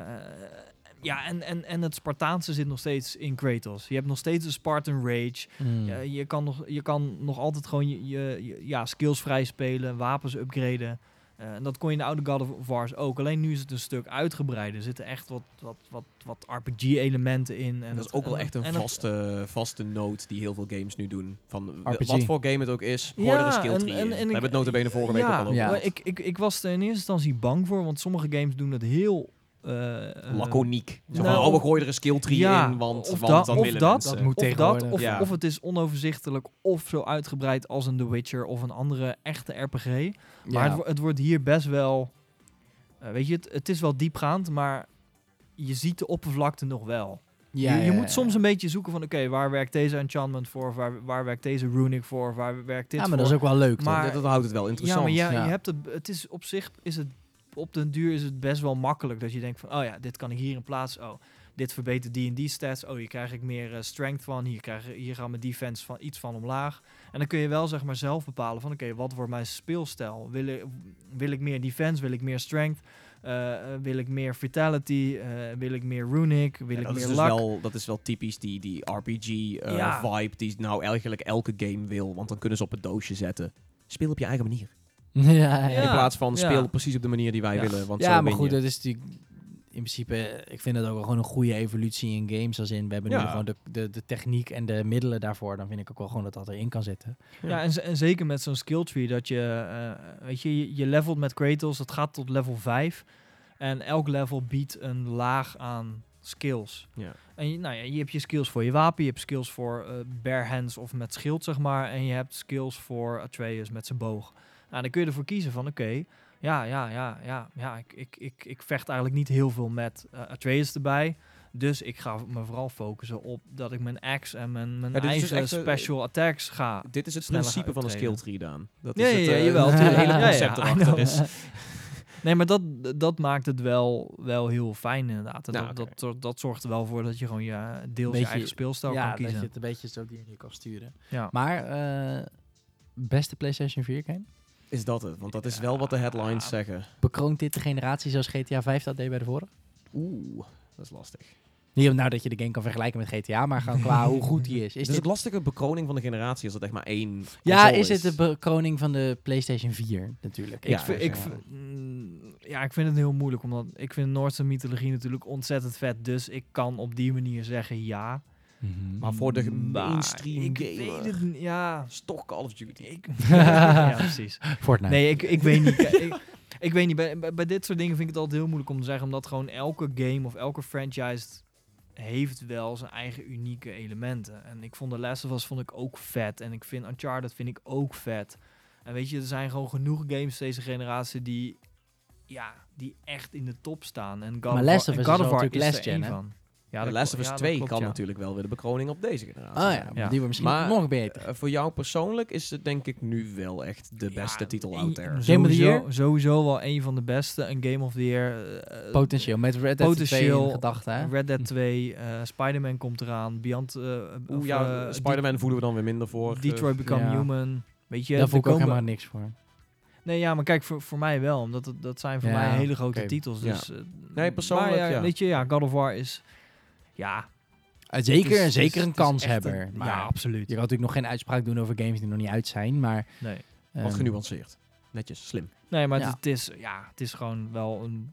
ja, en, en, en het Spartaanse zit nog steeds in Kratos. Je hebt nog steeds de Spartan Rage. Mm. Ja, je, kan nog, je kan nog altijd gewoon je, je, je- ja, skills vrij spelen, wapens upgraden. Eh, en dat kon je in de oude God of Wars ook. Alleen nu is het een stuk uitgebreider. Er zitten echt wat, wat, wat, wat RPG-elementen in. En En dat is ook wel en- echt een en het- vaste, vaste noot die heel veel games nu doen. Van RPG. wat voor game het ook is, gooi Ja, er een skill en- tree en- in. en We hebben het notabene vorige week ja, ook al over. Ja. ik, ik, ik was er in eerste instantie bang voor, want sommige games doen het heel... eh, eh, Laconiek. Zo nou, van, oh, we gooien er een skill tree ja, in, want, of want dat- dan of willen dat- mensen. dat moet of dat, of, Ja. of het is onoverzichtelijk, of zo uitgebreid als een The Witcher of een andere echte RPG. Maar Ja. het, wo- het wordt hier best wel... eh, weet je, het, het is wel diepgaand, maar je ziet de oppervlakte nog wel. Ja, je je ja, moet ja. soms een beetje zoeken van... Oké, waar werkt deze enchantment voor? Of Waar, waar werkt deze runic voor? Of Waar werkt dit Ja, voor? maar dat is ook wel leuk, Maar- toch? dat, dat houdt het wel ja, interessant. maar ja, Ja. je hebt het, het is op zich... Is het, op den duur is het best wel makkelijk dat je denkt van... Oh ja, dit kan ik hier in plaats... Oh, dit verbetert die en die stats. Oh, hier krijg ik meer eh, strength van. Hier, krijg, hier gaat mijn defense van iets van omlaag. En dan kun je wel zeg maar zelf bepalen van... Oké, wat wordt mijn speelstijl? Wil ik, wil ik meer defense? Wil ik meer strength? Eh, eh, wil ik meer vitality? Wil ik meer runic? Wil Ja, ik dat, meer is dus luck? wel, dat is wel typisch die, die RPG-vibe Ja. die nou eigenlijk elke game wil. Want dan kunnen ze op het doosje zetten. Speel op je eigen manier. [LAUGHS] Ja. In plaats van ja. speel precies op de manier die wij Ja. willen. Want ja, zo maar goed, je. dat is natuurlijk in principe, ik vind het ook wel gewoon een goede evolutie in games. Als in, we hebben nu Ja. gewoon de, de, de techniek en de middelen daarvoor. Dan vind ik ook wel gewoon dat dat erin kan zitten. Ja, en, zeker met zo'n skill tree dat je, eh, weet je, je, je levelt met Kratos, dat gaat tot level 5. En elk level biedt een laag aan skills. Ja. En je, nou ja, je hebt je skills voor je wapen, je hebt skills voor eh bare hands of met schild, zeg maar. En je hebt skills voor Atreus met zijn boog. Nou, dan kun je ervoor kiezen van, oké, ja, ja, ja, ja, ja, ik, ik, ik, ik vecht eigenlijk niet heel veel met eh, Atreus erbij. Dus ik ga me vooral focussen op dat ik mijn axe en mijn, mijn Ja, dus eh, special attacks ga Dit is het principe van een skill tree, Daan. Dat Ja, is ja, het, ja, eh, jawel, het hele Ja, ja, concept erachter is. [LAUGHS] Nee, maar dat, dat maakt het wel, wel heel fijn inderdaad. En Ja, dat, dat, dat, dat zorgt er wel voor dat je gewoon je deels Beetje- je eigen speelstijl ja, kan dat kiezen. je het een beetje zo die je kan sturen. Ja. Maar, eh, beste PlayStation 4 game? Is dat het? Want dat is wel wat de headlines Ja. zeggen. Bekroont dit de generatie zoals GTA 5 dat deed bij de vorige? Oeh, dat is lastig. Niet om nou dat je de game kan vergelijken met GTA, maar gewoon qua [LAUGHS] hoe goed die is. Is het dit lastige bekroning van de generatie als het echt maar één Ja, is het de bekroning van de PlayStation 4 natuurlijk? Ja, ik, vind, ik, mm, ja, ik vind het heel moeilijk, omdat ik vind Noordse mythologie natuurlijk ontzettend vet. Dus ik kan op die manier zeggen ja. Maar voor de Maar mainstream ik gamer. weet het ja. is toch Call of Duty. Ik, [LAUGHS] ja, precies. Fortnite. Nee, ik, ik weet niet. [LAUGHS] ik, ik weet niet. Bij, bij, dit soort dingen vind ik het altijd heel moeilijk om te zeggen. Omdat gewoon elke game of elke franchise heeft wel zijn eigen unieke elementen. En ik vond The Last of Us vond ik ook vet. En ik vind Uncharted vind ik ook vet. En weet je, er zijn gewoon genoeg games deze generatie die, ja, die echt in de top staan. En God Maar of Last War- of Us is natuurlijk er last gen, van. Ja, Ja, dat The Last of. Us Ja, dat 2 klopt, kan ja. natuurlijk wel weer de bekroning op deze generatie. Oh ja. Ja. die wordt misschien Maar- nog beter. Eh, voor jou persoonlijk is het denk ik nu wel echt de Ja, beste titel out there. Game of the Sowieso, Year? sowieso wel een van de beste. Een Game of the Year. eh, Potentieel, met Red Dead 2 in gedachten. hè? Red Dead 2, eh Spider-Man komt eraan, Beyond... eh, Oeh, of, ja, Spider-Man voelen we dan weer minder voor. De- Detroit Become ja. Human. Weet je, Daar voel ik ook komen- helemaal niks voor. Nee, ja, maar kijk, voor, voor mij wel. Omdat het, dat zijn voor Ja, mij hele grote titels. Ja. Dus, eh, Nee, persoonlijk, maar ja, ja. Weet je, ja, God of War is... ja. Eh, zeker, is- zeker een kans hebben. een- maar ja, absoluut. je kan natuurlijk nog geen uitspraak doen over games die nog niet uit zijn. Maar, Nee. Wat ehm, genuanceerd. Netjes, slim. Nee, maar Ja. het, is, ja, het is gewoon wel een...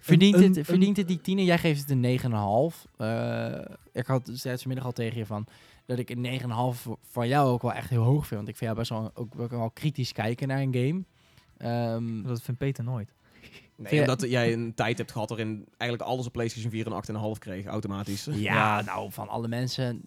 Verdient, een- het, een- verdient het die tiener? Jij geeft het een 9,5. Eh ik had steeds vanmiddag al tegen je van dat ik een 9,5 voor- van jou ook wel echt heel hoog vind. Want ik vind jou best wel, ook, ook wel kritisch kijken naar een game. Ehm, Dat vindt Peter nooit. Nee, Vind je- omdat [LAUGHS] jij een tijd hebt gehad waarin eigenlijk alles op PlayStation 4 een 8,5 kreeg, automatisch. ja, Ja. nou, van alle mensen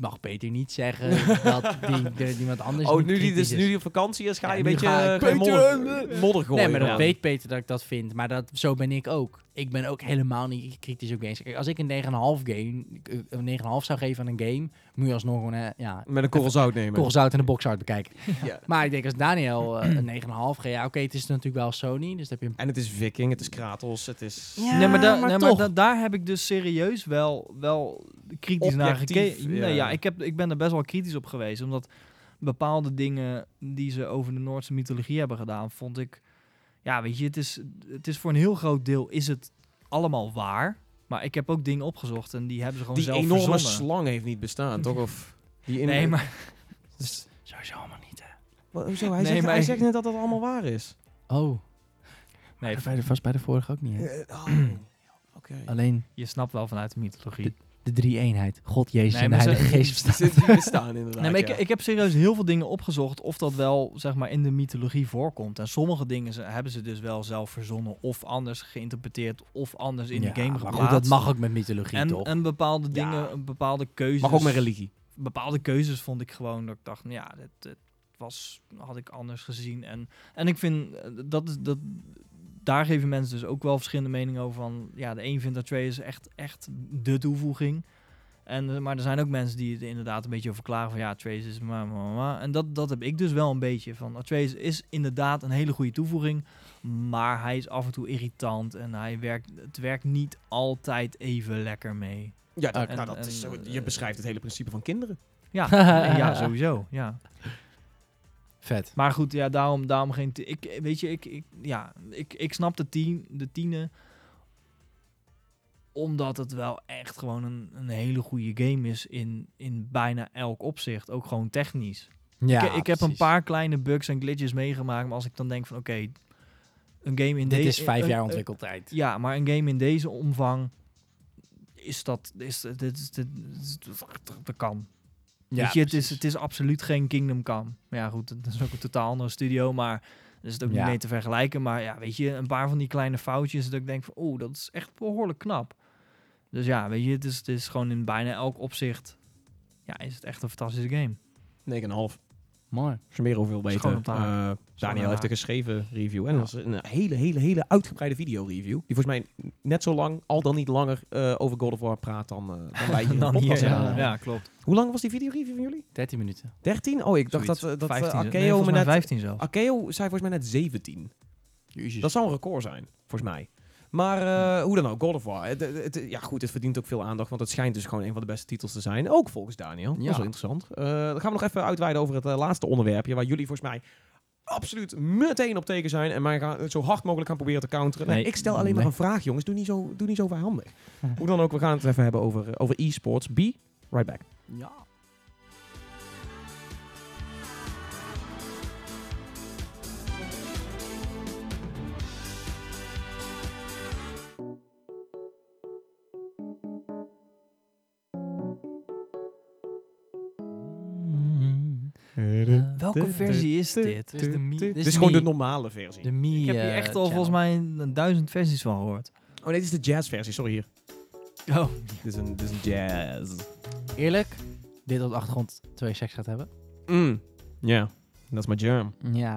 mag Peter niet zeggen [LAUGHS] dat die, de, iemand anders Oh, nu die, dus, is. nu die op vakantie is, ga Ja, je een beetje ga eh, modder, modder gooien. Nee, maar dat Ja. weet Peter dat ik dat vind. Maar dat, zo ben ik ook. Ik ben ook helemaal niet kritisch op games. Kijk, als ik een 9,5 game, eh, een 9,5 zou geven aan een game, moet je alsnog gewoon, eh, ja, Met een korrel zout nemen. korrelzout en de boxart bekijken. [LAUGHS] Ja. Maar ik denk als Daniel eh, een 9,5 geeft, ja oké, het is natuurlijk wel Sony, dus heb je een... En het is Viking, het is Kratos, het is... Ja, nee, maar, da- maar nee, maar da- daar heb ik dus serieus wel, wel kritisch naar gekeken. ja. Nee, ja, ik, heb, ik ben er best wel kritisch op geweest. Omdat bepaalde dingen die ze over de Noordse mythologie hebben gedaan, vond ik... Ja, weet je, het is, het is voor een heel groot deel is het allemaal waar. Maar ik heb ook dingen opgezocht en die hebben ze gewoon Die zelf enorme verzonnen. slang heeft niet bestaan, toch? Of die in- Nee, maar Dus, sowieso allemaal niet, hè. Wat- Hoezo? Hij, Nee, zegt, maar hij zegt net dat het allemaal waar is. Oh, nee, dat bij de, vast bij de vorige ook niet, hè? Oh, Oké. Alleen je snapt wel vanuit de mythologie. De drie-eenheid. God, Jezus Nee, en de ze- Heilige Geest bestaan. Die bestaan [LAUGHS] inderdaad, Nee, maar ik, ja. ik heb serieus heel veel dingen opgezocht of dat wel zeg maar in de mythologie voorkomt. En sommige dingen ze, hebben ze dus wel zelf verzonnen of anders geïnterpreteerd of anders in Ja, de game maar geplaatst. goed, dat mag ook met mythologie, en, toch? en bepaalde Ja. dingen, een bepaalde keuzes. Mag ook met religie. Bepaalde keuzes vond ik gewoon dat ik dacht, nou ja, dit, dit was, had ik anders gezien. En, en ik vind eh, dat, is- dat daar geven mensen dus ook wel verschillende meningen over. Van ja, de een vindt dat Trace echt, echt de toevoeging. En, eh, maar er zijn ook mensen die het inderdaad een beetje over klagen van ja, Trace is maar, maar, maar. En dat, dat heb ik dus wel een beetje van. Trace is inderdaad een hele goede toevoeging, maar hij is af en toe irritant en hij werkt, het werkt niet altijd even lekker mee. Ja, dat, En- nou, dat en, is zo, eh, je beschrijft het hele principe van kinderen. Ja, [LAUGHS] ja sowieso. Ja. Vet. Maar goed, ja, daarom, daarom geen. Ik, weet je, ik, ik, ja, ik, ik snap de, tien, de tienen. Omdat het wel echt gewoon een, een hele goede game is in, in bijna elk opzicht. Ook gewoon technisch. Ja, ik, ik heb een paar kleine bugs en glitches meegemaakt. Maar als ik dan denk van oké, een game in Dit deze... is vijf een- jaar een- ontwikkeltijd. Ja, maar een game in deze omvang is dat... Is, dit, is- dit, dit, dat kan. Ja, Weet je, het is, het is absoluut geen Kingdom Come. Maar ja, goed, dat is ook een totaal andere studio, maar er is het ook Ja. niet mee te vergelijken. Maar ja, weet je, een paar van die kleine foutjes dat ik denk van, oeh, dat is echt behoorlijk knap. Dus ja, weet je, het is, het is gewoon in bijna elk opzicht, ja, is het echt een fantastische game. 9,5. Mooi. Smero veel Schoon beter. Eh, Schoon Daniel heeft een geschreven review. En Ja. dat was een hele, hele, hele uitgebreide video-review. Die volgens mij net zo lang, al dan niet langer, eh, over God of War praat dan, eh, dan wij [LAUGHS] hier in de Dan podcast hier, hebben. ja, ja. klopt. Hoe lang was die video-review van jullie? 13 minuten. 13? Oh, ik dacht Zoiets. dat, eh, dat eh, 15, nee, Akeo mij net... 15 zelfs. Akeo zei volgens mij net 17. Jezus. Dat zou een record zijn, volgens mij. Maar eh, hoe dan ook, God of War. Het, het- het- ja goed, het verdient ook veel aandacht, want het schijnt dus gewoon een van de beste titels te zijn. Ook volgens Daniel. Dat Ja. is wel interessant. Eh, dan gaan we nog even uitweiden over het eh, laatste onderwerpje, waar jullie volgens mij absoluut meteen op teken zijn en mij gaan het zo hard mogelijk gaan proberen te counteren. Nee, Nee. ik stel alleen maar een vraag, jongens. Doe niet zo, doe niet zo vijhandig. [LAUGHS] hoe dan ook, we gaan het even hebben over, over e-sports. B, right back. Ja. Welke versie is dit? Dit is de Mi- Dit dit is gewoon Mi. de normale versie. De Mi, Ik heb hier eh, echt al channel. volgens mij een duizend versies van gehoord. Oh nee, dit is de jazz-versie. Sorry hier. Oh. Dit is een, dit is een jazz. Eerlijk, dit op de achtergrond terwijl je seks gaat hebben. Mm. Ja, dat is mijn jam. Ja.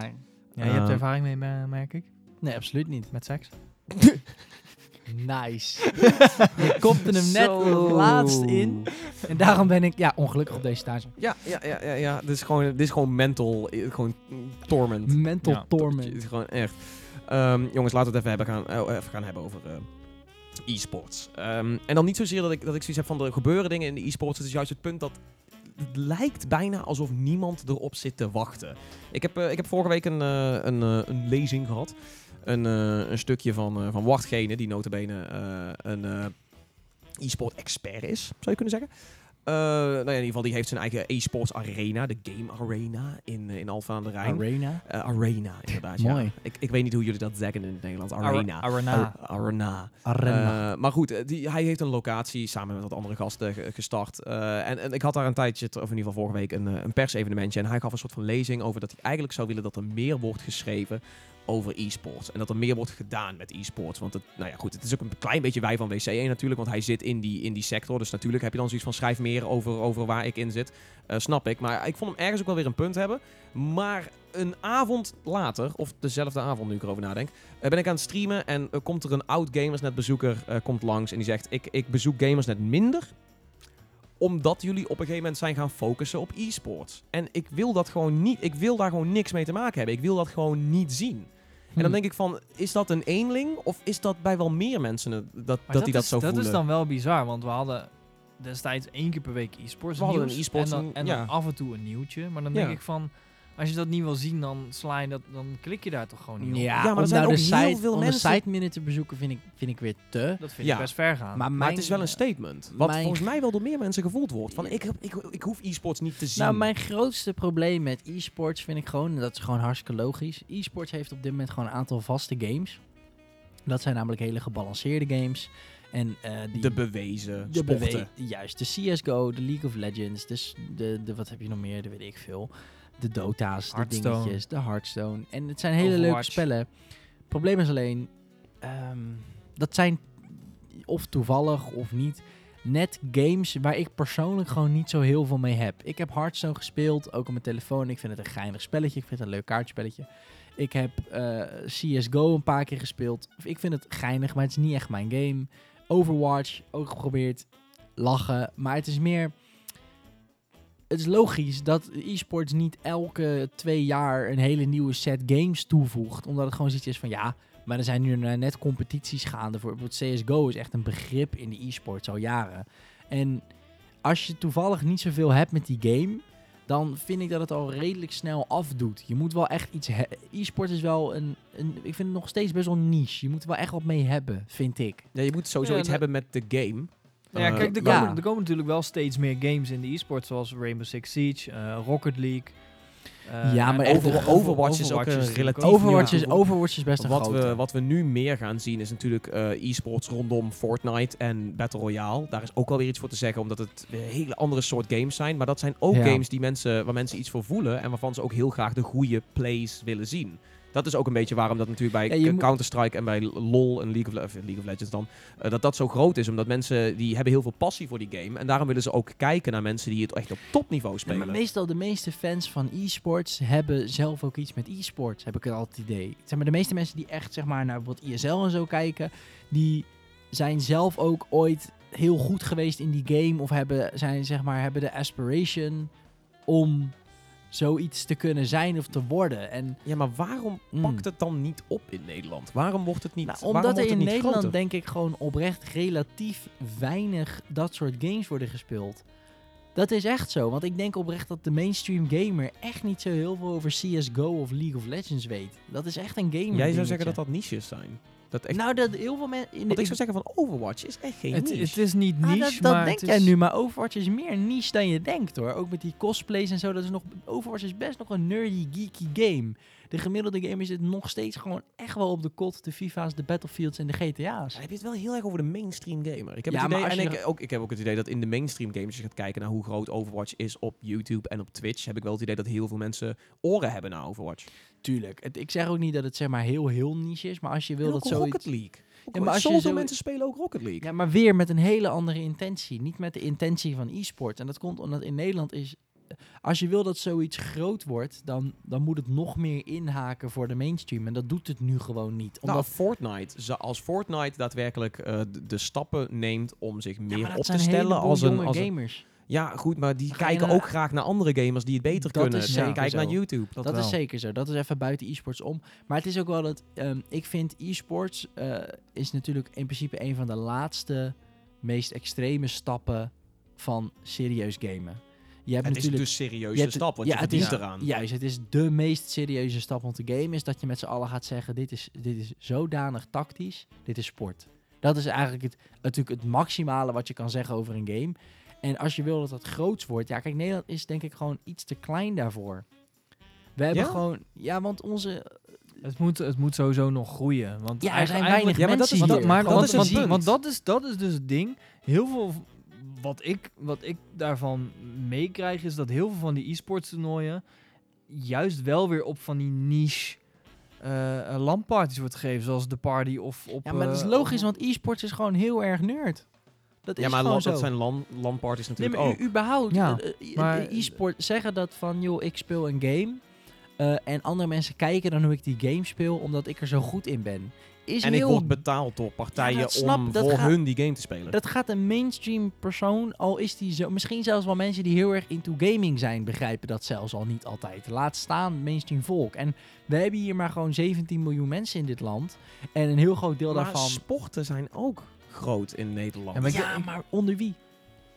Ja, je hebt Eh. ervaring mee, me- merk ik, Nee, absoluut niet. met seks. [LAUGHS] Nice. [LAUGHS] je kopte hem net Zo. laatst in. En daarom ben ik ja, ongelukkig op deze stage. Ja, ja, ja, ja, ja. Dit is gewoon, dit is gewoon mental, gewoon torment. Mental Ja, Het torment. is gewoon echt. Ehm, jongens, laten we het even, hebben gaan, eh, even gaan hebben over eh, e-sports. Ehm, en dan niet zozeer dat ik, dat ik zoiets heb van er gebeuren dingen in de e-sports. Het is juist het punt dat het lijkt bijna alsof niemand erop zit te wachten. Ik heb, eh, ik heb vorige week een, eh, een, een lezing gehad. Een, eh, een stukje van, eh van Wachtgene, die notabene eh, een, e-sport expert is, zou je kunnen zeggen. Nou ja, in ieder geval, die heeft zijn eigen e-sports arena, de Game Arena in, in Alphen aan de Rijn. Arena. Arena, inderdaad. Mooi. Ja. Ik, ik weet niet hoe jullie dat zeggen in het Nederlands. Arena. Arena. Ar- Arena. Arena. Maar goed, die, hij heeft een locatie samen met wat andere gasten ge- gestart. En, en ik had daar een tijdje, of in ieder geval vorige week, een, een persevenementje. En hij gaf een soort van lezing over dat hij eigenlijk zou willen dat er meer wordt geschreven over e-sports. En dat er meer wordt gedaan met e-sports. Want het, nou ja, goed, het is ook een klein beetje wij van WCE natuurlijk. Want hij zit in die, in die sector. Dus natuurlijk heb je dan zoiets van schrijf meer over, over waar ik in zit. Eh, snap ik. Maar ik vond hem ergens ook wel weer een punt hebben. Maar een avond later, of dezelfde avond nu ik erover nadenk, eh, ben ik aan het streamen en eh, komt er een oud Gamersnet bezoeker komt langs en die zegt ik, ik bezoek Gamersnet minder omdat jullie op een gegeven moment zijn gaan focussen op e-sports. En ik wil dat gewoon niet, ik wil daar gewoon niks mee te maken hebben. Ik wil dat gewoon niet zien. En dan Hm. denk ik van, is dat een eenling of is dat bij wel meer mensen dat, dat die dat is, zo dat voelen? is dan wel bizar, want we hadden destijds één keer per week e-sports We hadden een nieuws e-sports en, dan, en- en ja. dan af en toe een nieuwtje. Maar dan Ja. denk ik van, als je dat niet wil zien, dan sla je dat, dan klik je daar toch gewoon niet op. Ja, maar er zijn nou ook de heel site, veel om mensen- de site minute te bezoeken vind ik, vind ik weer te. Dat vind Ja. ik best ver gaan. Maar, het is wel een statement. Wat mijn- volgens mij wel door meer mensen gevoeld wordt. Van ik, heb- ik, ik hoef e-sports niet te zien. Nou, mijn grootste probleem met e-sports vind ik gewoon, en dat is gewoon hartstikke logisch. E-sports heeft op dit moment gewoon een aantal vaste games. Dat zijn namelijk hele gebalanceerde games. En eh, die de bewezen de sporten. bewe- juist, de CSGO, de League of Legends, dus de, de, wat heb je nog meer, dat weet ik veel. De Dota's, de dingetjes, de Hearthstone. En het zijn hele leuke spellen. Probleem is alleen, ehm, dat zijn of toevallig of niet, net games waar ik persoonlijk gewoon niet zo heel veel mee heb. Ik heb Hearthstone gespeeld, ook op mijn telefoon. Ik vind het een geinig spelletje, ik vind het een leuk kaartspelletje. Ik heb eh, CSGO een paar keer gespeeld. Ik vind het geinig, maar het is niet echt mijn game. Overwatch, ook geprobeerd. Lachen. Maar het is meer... Het is logisch dat e-sports niet elke twee jaar een hele nieuwe set games toevoegt. Omdat het gewoon zoiets is van ja, maar er zijn nu net competities gaande. Voor bijvoorbeeld CSGO is echt een begrip in de e-sports al jaren. En als je toevallig niet zoveel hebt met die game, dan vind ik dat het al redelijk snel afdoet. Je moet wel echt iets... E-sport is wel een, een... Ik vind het nog steeds best wel niche. Je moet er wel echt wat mee hebben, vind ik. Ja, je moet sowieso Ja, iets hebben met de game. Ja, Eh, kijk, er, ja. Komen, er komen natuurlijk wel steeds meer games in de e-sport, zoals Rainbow Six Siege, eh, Rocket League. eh, Ja, maar Over- Overwatch is ook een relatief Overwatch, nieuw. is, Overwatch is best een Wat grote. we, wat we nu meer gaan zien is natuurlijk eh, e-sports rondom Fortnite en Battle Royale. Daar is ook wel weer iets voor te zeggen, omdat het hele andere soort games zijn. Maar dat zijn ook Ja. games die mensen, waar mensen iets voor voelen en waarvan ze ook heel graag de goede plays willen zien. Dat is ook een beetje waarom dat natuurlijk bij Ja, Counter-Strike en bij LoL en League of, Le- of League of Legends dan, eh, dat dat zo groot is. Omdat mensen, die hebben heel veel passie voor die game. En daarom willen ze ook kijken naar mensen die het echt op topniveau Ja, spelen. maar meestal de meeste fans van e-sports hebben zelf ook iets met e-sports, heb ik het altijd het idee. Zeg maar, de meeste mensen die echt zeg maar, naar bijvoorbeeld ISL en zo kijken, die zijn zelf ook ooit heel goed geweest in die game of hebben, zijn, zeg maar, hebben de aspiration om zoiets te kunnen zijn of te worden. En Ja, maar waarom Mm. pakt het dan niet op in Nederland? Waarom wordt het niet Nou, omdat er in Nederland groter? denk ik gewoon oprecht relatief weinig dat soort games worden gespeeld. Dat is echt zo, want ik denk oprecht dat de mainstream gamer echt niet zo heel veel over CSGO of League of Legends weet. Dat is echt een gamer Jij zou zeggen dat dat niches zijn. Dat echt, Nou, dat heel veel mensen... want ik zou zeggen van Overwatch is echt geen Het, niche. het is niet Ah, niche, dat dat maar denk het jij is- nu, maar Overwatch is meer niche dan je denkt hoor. Ook met die cosplays en zo. Dat is nog, Overwatch is best nog een nerdy, geeky game. De gemiddelde gamer zit nog steeds gewoon echt wel op de kot. De FIFA's, de Battlefields en de GTA's. Dan heb je het wel heel erg over de mainstream gamer. Ik heb, Ja, het idee, en ik, ook, ik heb ook het idee dat in de mainstream games, als je gaat kijken naar hoe groot Overwatch is op YouTube en op Twitch, heb ik wel het idee dat heel veel mensen oren hebben naar Overwatch. Tuurlijk. Het, ik zeg ook niet dat het zeg maar heel, heel niche is. Maar als je wil dat zoiets... Rocket League. Ja, maar als je Zoveel zo- mensen spelen ook Rocket League. Ja, maar weer met een hele andere intentie. Niet met de intentie van e-sport. En dat komt omdat in Nederland is... Als je wil dat zoiets groot wordt, dan, dan moet het nog meer inhaken voor de mainstream. En dat doet het nu gewoon niet. Nou, Omdat, Fortnite, als Fortnite daadwerkelijk eh, de, stappen neemt om zich meer op te stellen als een, als een... Ja, goed, maar die kijken ook graag naar andere gamers die het beter Dat kunnen. is zeker Kijk zo. naar YouTube. Dat, is zeker zo. Dat is even buiten e-sports om. Maar het is ook wel dat... ehm, ik vind e-sports eh, is natuurlijk in principe een van de laatste, meest extreme stappen van serieus gamen. Je hebt Het is dus serieuze hebt- stap, want ja, je het verdient is- eraan. Juist, het is de meest serieuze stap om te gamen. Is dat je met z'n allen gaat zeggen: dit is, dit is zodanig tactisch, dit is sport. Dat is eigenlijk het, natuurlijk het maximale wat je kan zeggen over een game. En als je wil dat dat groots wordt, ja, kijk, Nederland is denk ik gewoon iets te klein daarvoor. We hebben Ja? gewoon, ja, want onze, Het moet, het moet sowieso nog groeien. Want ja, er eigenlijk- zijn weinig ja, maar dat mensen is- Want hier. dat, maar dat want, is het want, want dat, is, dat is dus het ding. Heel veel wat ik, wat ik daarvan meekrijg is dat heel veel van die e-sports toernooien juist wel weer op van die niche LAN-parties wordt gegeven. Zoals de party of op... Ja, maar dat is eh, logisch, want e-sports is gewoon heel erg nerd. Dat is Ja, maar gewoon zo. dat zijn LAN, LAN-parties Nee, natuurlijk maar ook. u- überhaupt, Ja, eh, eh, maar- e-sport zeggen dat van, joh, ik speel een game eh, en andere mensen kijken dan hoe ik die game speel, omdat ik er zo goed in ben. Is En ik heel word betaald door partijen snap- om voor gaat- hun die game te spelen. Dat gaat een mainstream persoon, al is die zo... Misschien zelfs wel mensen die heel erg into gaming zijn, begrijpen dat zelfs al niet altijd. Laat staan mainstream volk. En we hebben hier maar gewoon 17 miljoen mensen in dit land. En een heel groot deel maar daarvan... sporten zijn ook groot in Nederland. Ja, maar ja, maar onder wie?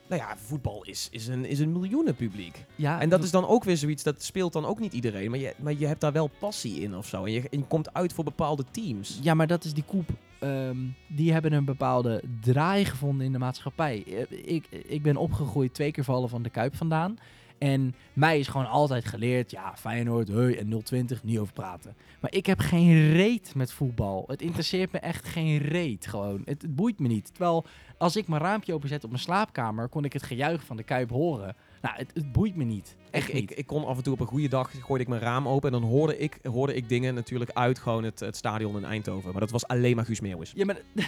Nou ja, voetbal is, is, een, is een miljoenenpubliek. Ja, En dat is dan ook weer zoiets, dat speelt dan ook niet iedereen. Maar je, maar je hebt daar wel passie in of zo. En je, en je komt uit voor bepaalde teams. Ja, maar dat is die koep. Ehm, die hebben een bepaalde draai gevonden in de maatschappij. Eh, Ik, ik ben opgegroeid twee keer vallen van de Kuip vandaan. En mij is gewoon altijd geleerd, ja, Feyenoord, hey, en 020, niet over praten. Maar ik heb geen reet met voetbal. Het interesseert me echt geen reet, gewoon. Het, het boeit me niet. Terwijl, als ik mijn raampje openzet op mijn slaapkamer, kon ik het gejuich van de Kuip horen. Nou, het, het boeit me niet. Echt Ik, niet. ik, ik kon af en toe op een goede dag, gooide ik mijn raam open en dan hoorde ik, hoorde ik dingen natuurlijk uit gewoon het, het stadion in Eindhoven. Maar dat was alleen maar Guus Meeuwis. Ja, maar, [LAUGHS]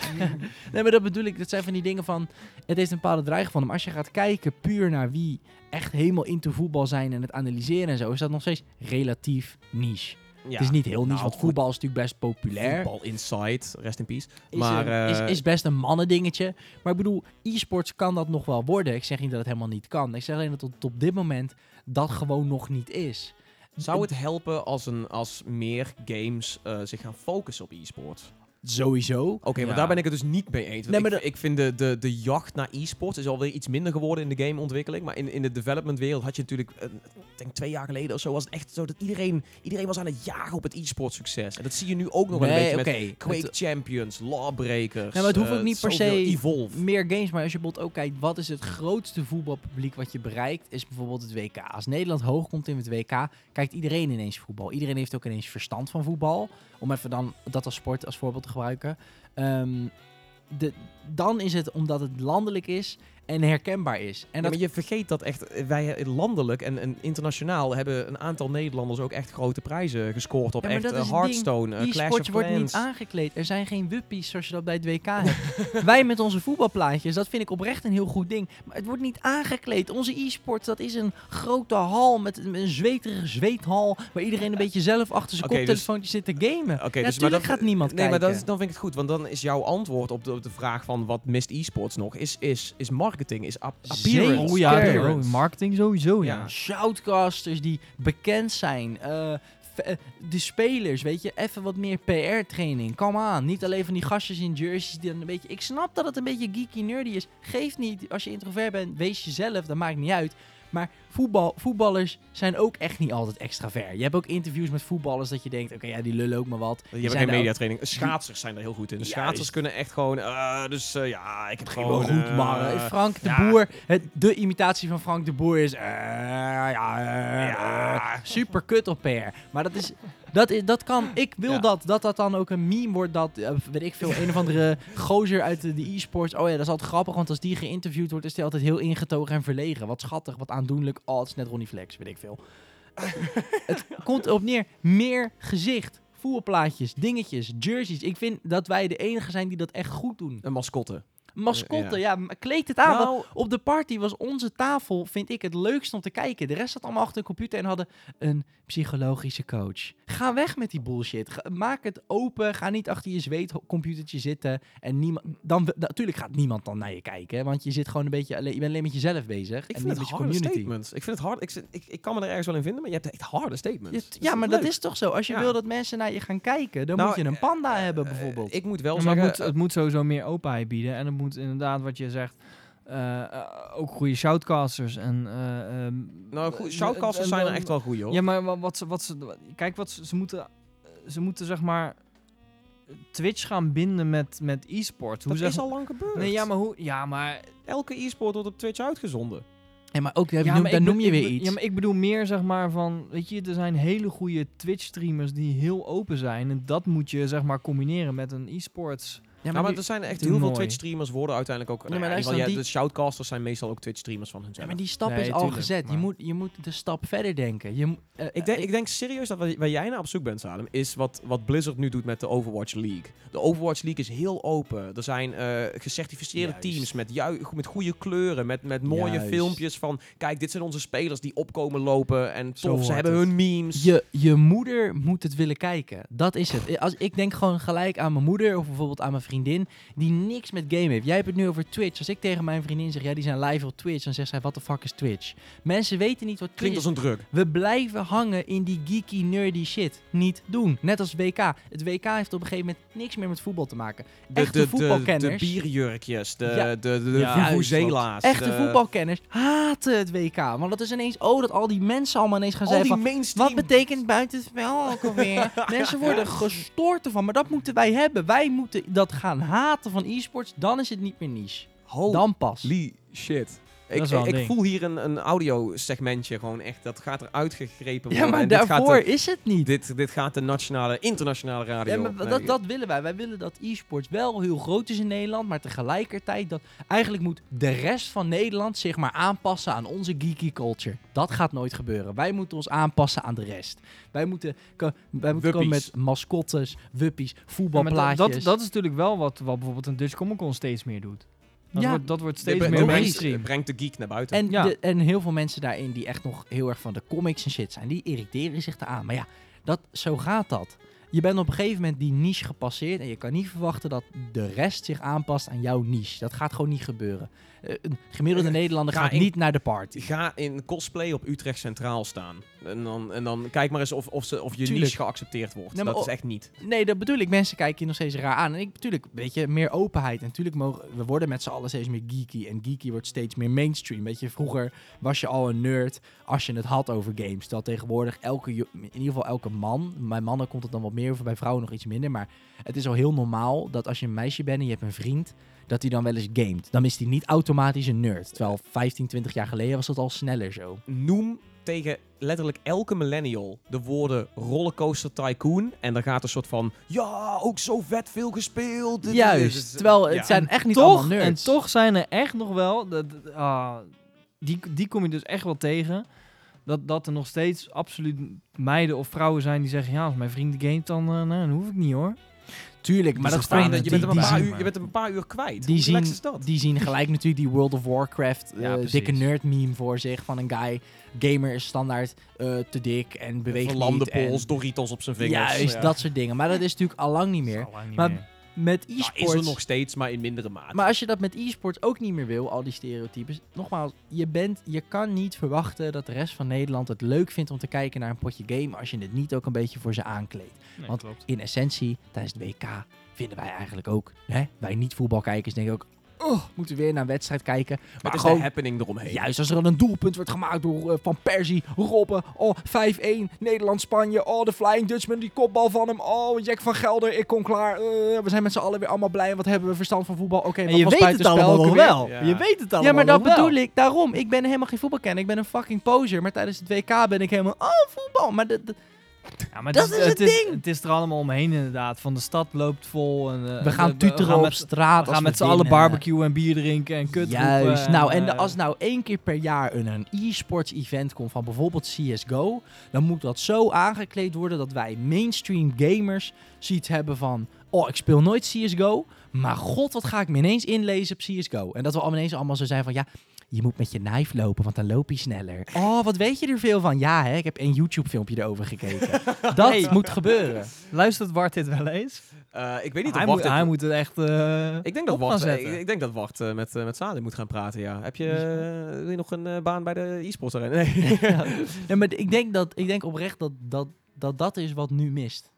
nee, maar dat bedoel ik. Dat zijn van die dingen van... Het heeft een bepaalde dreiging van hem. Als je gaat kijken puur naar wie echt helemaal into voetbal zijn... en het analyseren en zo... is dat nog steeds relatief niche. Ja. Het is niet heel niche, Nou, want voetbal is natuurlijk best populair. Voetbal Inside, rest in peace. Is, maar een- is, eh, is best een mannendingetje. Maar ik bedoel, e-sports kan dat nog wel worden. Ik zeg niet dat het helemaal niet kan. Ik zeg alleen dat het op dit moment dat gewoon nog niet is. zou het helpen als, een, als meer games eh, zich gaan focussen op e-sports? Sowieso. Oké, maar Ja. daar ben ik het dus niet mee eens. Nee, maar ik, vind de, de, de jacht naar e-sports is alweer iets minder geworden in de gameontwikkeling. Maar in, in de developmentwereld had je natuurlijk, eh, ik denk twee jaar geleden of zo, was het echt zo dat iedereen, iedereen was aan het jagen op het e-sport succes. En dat zie je nu ook nog wel een Nee, beetje oké. met Quake Het- Champions, Lawbreakers. Ja, maar het hoeft eh, ook niet per se Evolve. meer games. Maar als je bijvoorbeeld ook kijkt, wat is het grootste voetbalpubliek wat je bereikt, is bijvoorbeeld het WK. Als Nederland hoog komt in het WK, kijkt iedereen ineens voetbal. Iedereen heeft ook ineens verstand van voetbal. Om even dan dat als sport als voorbeeld te gebruiken. Ehm, de, dan is het omdat het landelijk is en herkenbaar is. En maar je vergeet dat echt, eh, wij eh, landelijk en, en internationaal hebben een aantal Nederlanders ook echt grote prijzen gescoord op Ja, echt dat eh, ding. Hearthstone, eh, Clash of wordt niet aangekleed. Er zijn geen wuppies zoals je dat bij het WK hebt. [LAUGHS] Wij met onze voetbalplaatjes, dat vind ik oprecht een heel goed ding. Maar het wordt niet aangekleed. Onze e-sports, dat is een grote hal met een, zweterige zweethal... waar iedereen een beetje zelf achter zijn Oké, dus- koptelefoontje zit te gamen. Oké, ja, dus maar natuurlijk dat- gaat niemand nee, kijken. maar dat is, dan vind ik het goed. Want dan is jouw antwoord op de, op de vraag van wat mist e-sports nog, is, is, is marketing, is ap- appearance. Zeker. Oh ja, Appearance. oh, marketing sowieso, ja. Ja. Shoutcasters die bekend zijn. eh, eh, de spelers, weet je, even wat meer PR-training. Kom aan. Niet alleen van die gastjes in jerseys die dan een beetje... Ik snap dat het een beetje geeky nerdy is. Geef niet. Als je introvert bent, wees jezelf. Dat maakt niet uit. Maar voetbal, voetballers zijn ook echt niet altijd extravert. Je hebt ook interviews met voetballers dat je denkt... Oké, ja, die lullen ook maar wat. Je Die hebt geen ook- mediatraining. Schaatsers zijn er heel goed in. De Juist. schaatsers kunnen echt gewoon, eh, dus eh, ja, ik heb Gewoon goed, man. Eh, Frank de ja. Boer. Het, de imitatie van Frank de Boer is... ja, Ja. super kut op PR. Maar dat is... Dat, is, dat kan, ik wil Ja. dat, dat dat dan ook een meme wordt dat, weet ik veel, een of andere [LAUGHS] gozer uit de, de e-sports. Oh ja, dat is altijd grappig, want als die geïnterviewd wordt, is die altijd heel ingetogen en verlegen. Wat schattig, wat aandoenlijk. Oh, het is net Ronnie Flex, weet ik veel. [LAUGHS] het komt erop neer, meer gezicht, voetbalplaatjes, dingetjes, jerseys. Ik vind dat wij de enige zijn die dat echt goed doen. Een mascotte. Mascotte, ja, maar kleed het aan. want Nou, op de party was onze tafel, vind ik, het leukst om te kijken. De rest zat allemaal achter een computer en hadden een psychologische coach. Ga weg met die bullshit. Ga- maak het open. Ga niet achter je zweetcomputertje zitten. En niemand, dan, natuurlijk gaat niemand dan naar je kijken. hè, Want je zit gewoon een beetje alleen, je bent alleen met jezelf bezig. ik en vind niet het met je harde community. statements. Ik vind het hard. Ik, ik, ik kan me er ergens wel in vinden, maar je hebt echt harde statements. Ja, ja, maar leuk. dat is toch zo. Als je Ja. wil dat mensen naar je gaan kijken, dan Nou, moet je een panda hebben Eh, bijvoorbeeld. ik moet wel Ja, maar zeggen... het moet, het moet sowieso meer openheid bieden. En het moet inderdaad, wat je zegt, eh, eh, ook goede shoutcasters. En, eh, ehm, nou, goed, shoutcasters zijn er echt wel goed, hoor. Ja, maar wa- wat ze, wat ze, kijk, wat ze, ze moeten, ze moeten zeg maar Twitch gaan binden met, met e-sport. Hoe Dat zeg is al lang gebeurd. Nee, ja, maar hoe... Ja, maar... Elke e-sport wordt op Twitch uitgezonden. Ja, maar ook, daar ja, noem, daar noem je weer iets. Ja, maar ik bedoel meer zeg maar van... Weet je, er zijn hele goede Twitch-streamers die heel open zijn. En dat moet je zeg maar combineren met een e-sports... Ja, Ja, maar die- er zijn echt heel veel. Twitch-streamers worden uiteindelijk ook... Ja, maar nou ja, geval, die- ja, de shoutcasters zijn meestal ook Twitch-streamers van Ja, hunzelf. maar die stap Nee, is al tuurlijk, gezet. Je maar- moet, je moet de stap verder denken. Je, eh, Ik denk, eh, ik denk serieus dat waar, jij naar op zoek bent, Salem, is wat, wat Blizzard nu doet met de Overwatch League. De Overwatch League is heel open. Er zijn eh, gecertificeerde Juist. teams met, met goede kleuren, met, met mooie Juist. filmpjes van... Kijk, dit zijn onze spelers die opkomen lopen en Zo tof, ze hebben het. hun memes. Je, je moeder moet het willen kijken. Dat is het. Als, ik denk gewoon gelijk aan mijn moeder of bijvoorbeeld aan mijn vriendin die niks met game heeft. Jij hebt het nu over Twitch. Als ik tegen mijn vriendin zeg, ja, die zijn live op Twitch, dan zegt zij, wat de fuck is Twitch? Mensen weten niet wat Twitch Klinkt is. als een druk. We blijven hangen in die geeky, nerdy shit. Niet doen. Net als WK. Het WK heeft op een gegeven moment niks meer met voetbal te maken. De, Echte de, de, de voetbalkenners. bierjurkjes, de, Ja. de, de, de Ja, vuvuzela's, Echte de- voetbalkenners haten het WK. Want dat is ineens, oh, dat al die mensen allemaal ineens gaan Al zeggen die van, mainstream... Wat betekent buitenspel ook alweer? [LAUGHS] Mensen worden gestoord ervan, maar dat moeten wij hebben. Wij moeten dat gaan haten van e-sports, dan is het niet meer niche. Dan pas. Shit. Ik, ik voel hier een, een audio-segmentje gewoon echt. Dat gaat er uitgegrepen worden. Ja, maar en dit gaat daarvoor de- is het niet. Dit, dit gaat de nationale, internationale radio. Ja, maar dat, dat willen wij. Wij willen dat e-sports wel heel groot is in Nederland, maar tegelijkertijd dat eigenlijk moet de rest van Nederland zich maar aanpassen aan onze geeky culture. Dat gaat nooit gebeuren. Wij moeten ons aanpassen aan de rest. Wij moeten, wij moeten komen met mascottes, wuppies, Ja, voetbalplaatjes. dat, dat, dat is natuurlijk wel wat, wat bijvoorbeeld een Dutch Comic Con steeds meer doet. Dat, Ja. wordt, dat wordt steeds meer brengt- mainstream. brengt de geek naar buiten. En, Ja. de, en heel veel mensen daarin die echt nog heel erg van de comics en shit zijn, die irriteren zich eraan. Maar ja, dat, zo gaat dat. Je bent op een gegeven moment die niche gepasseerd en je kan niet verwachten dat de rest zich aanpast aan jouw niche. Dat gaat gewoon niet gebeuren. Eh, een gemiddelde Eh, Nederlander ga gaat in- niet naar de party. Ga in cosplay op Utrecht Centraal staan. En dan, en dan kijk maar eens of, of, ze, of je Tuurlijk. niche geaccepteerd wordt. Nee, dat is echt niet. Nee, dat bedoel ik. Mensen kijken je nog steeds raar aan. En ik natuurlijk, weet je, meer openheid. En natuurlijk mogen we worden met z'n allen steeds meer geeky. En geeky wordt steeds meer mainstream. Weet je, vroeger was je al een nerd als je het had over games. Terwijl tegenwoordig elke, in ieder geval elke man, bij mannen komt het dan wat meer over, bij vrouwen nog iets minder. Maar het is al heel normaal dat als je een meisje bent en je hebt een vriend, dat hij dan wel eens gamet. Dan is hij niet automatisch een nerd. Terwijl 15, 20 jaar geleden was dat al sneller zo. Noem tegen letterlijk elke millennial de woorden rollercoaster tycoon. En dan gaat een soort van, ja, ook zo vet veel gespeeld. Juist. Terwijl het ja. zijn echt niet toch, allemaal en nerds. toch zijn er echt nog wel... Ah, die, die kom je dus echt wel tegen. Dat, dat er nog steeds absoluut meiden of vrouwen zijn die zeggen... Ja, als mijn vriend gamet, dan, eh, nou, dan hoef ik niet hoor. Tuurlijk, maar Dus dat dan sta je- zijn je, die- bent hem een die paar uur, je bent hem een paar uur kwijt. Die Hoe zien, is dat? die zien gelijk natuurlijk die World of Warcraft Ja, eh, dikke nerd meme voor zich van een guy. Gamer is standaard eh, te dik en beweegt Verlamde niet. en- pols, Doritos op zijn vingers. Juist, Ja. dat soort dingen. Maar dat is natuurlijk al lang niet meer. Al lang niet Maar meer. Met Nou, e-sports... is er nog steeds, maar in mindere mate. Maar als je dat met e-sports ook niet meer wil, al die stereotypes. Nogmaals, je, bent, je kan niet verwachten dat de rest van Nederland het leuk vindt om te kijken naar een potje game. Als je het niet ook een beetje voor ze aankleedt. Nee, want- klopt. In essentie, tijdens het WK vinden wij eigenlijk ook, hè, wij niet-voetbalkijkers denken ook, oh, moeten we weer naar een wedstrijd kijken. het Maar is gewoon, de happening eromheen. juist als er dan een doelpunt wordt gemaakt door eh, Van Persie, Robben, oh, 5-1, Nederland-Spanje, oh, de Flying Dutchman, die kopbal van hem, oh, Jack van Gelder, ik kom klaar. eh, we zijn met z'n allen weer allemaal blij, wat hebben we verstand van voetbal. Oké, En wat je was weet het allemaal nog wel. Ja. Je weet het allemaal Ja, maar dat wel. bedoel ik. Daarom. Ik ben helemaal geen voetbalkenner. Ik ben een fucking poser. Maar tijdens het WK ben ik helemaal... Oh, voetbal. Maar dat, dat- Ja, maar Dat het, is het het, is, ding. het is er allemaal omheen inderdaad. Van de stad loopt vol. En, eh, we gaan we tuteren gaan op met, straat We gaan met z'n allen barbecuen en bier drinken en kut Juist. roepen nou, en, en eh, als nou één keer per jaar een, een e-sports event komt van bijvoorbeeld CSGO, dan moet dat zo aangekleed worden dat wij mainstream gamers zoiets hebben van, oh, ik speel nooit CSGO, maar god, wat ga ik me ineens inlezen op CSGO. En dat we allemaal ineens allemaal zo zijn van, ja, je moet met je knife lopen, want dan loop je sneller. Oh, wat weet je er veel van? Ja, hè, ik heb één YouTube-filmpje erover gekeken. [LAUGHS] dat Hey. moet gebeuren. Luistert Bart dit wel eens? Eh, ik weet niet of Hij, moet, dit- hij moet het echt eh, Ik denk dat Wart, ik, denk dat Wart met, uh, met Salim moet gaan praten, ja. Heb je, wil je nog een baan bij de e-sports? [LAUGHS] Nee. Ja, maar ik denk, dat, ik denk oprecht dat dat, dat dat is wat nu mist.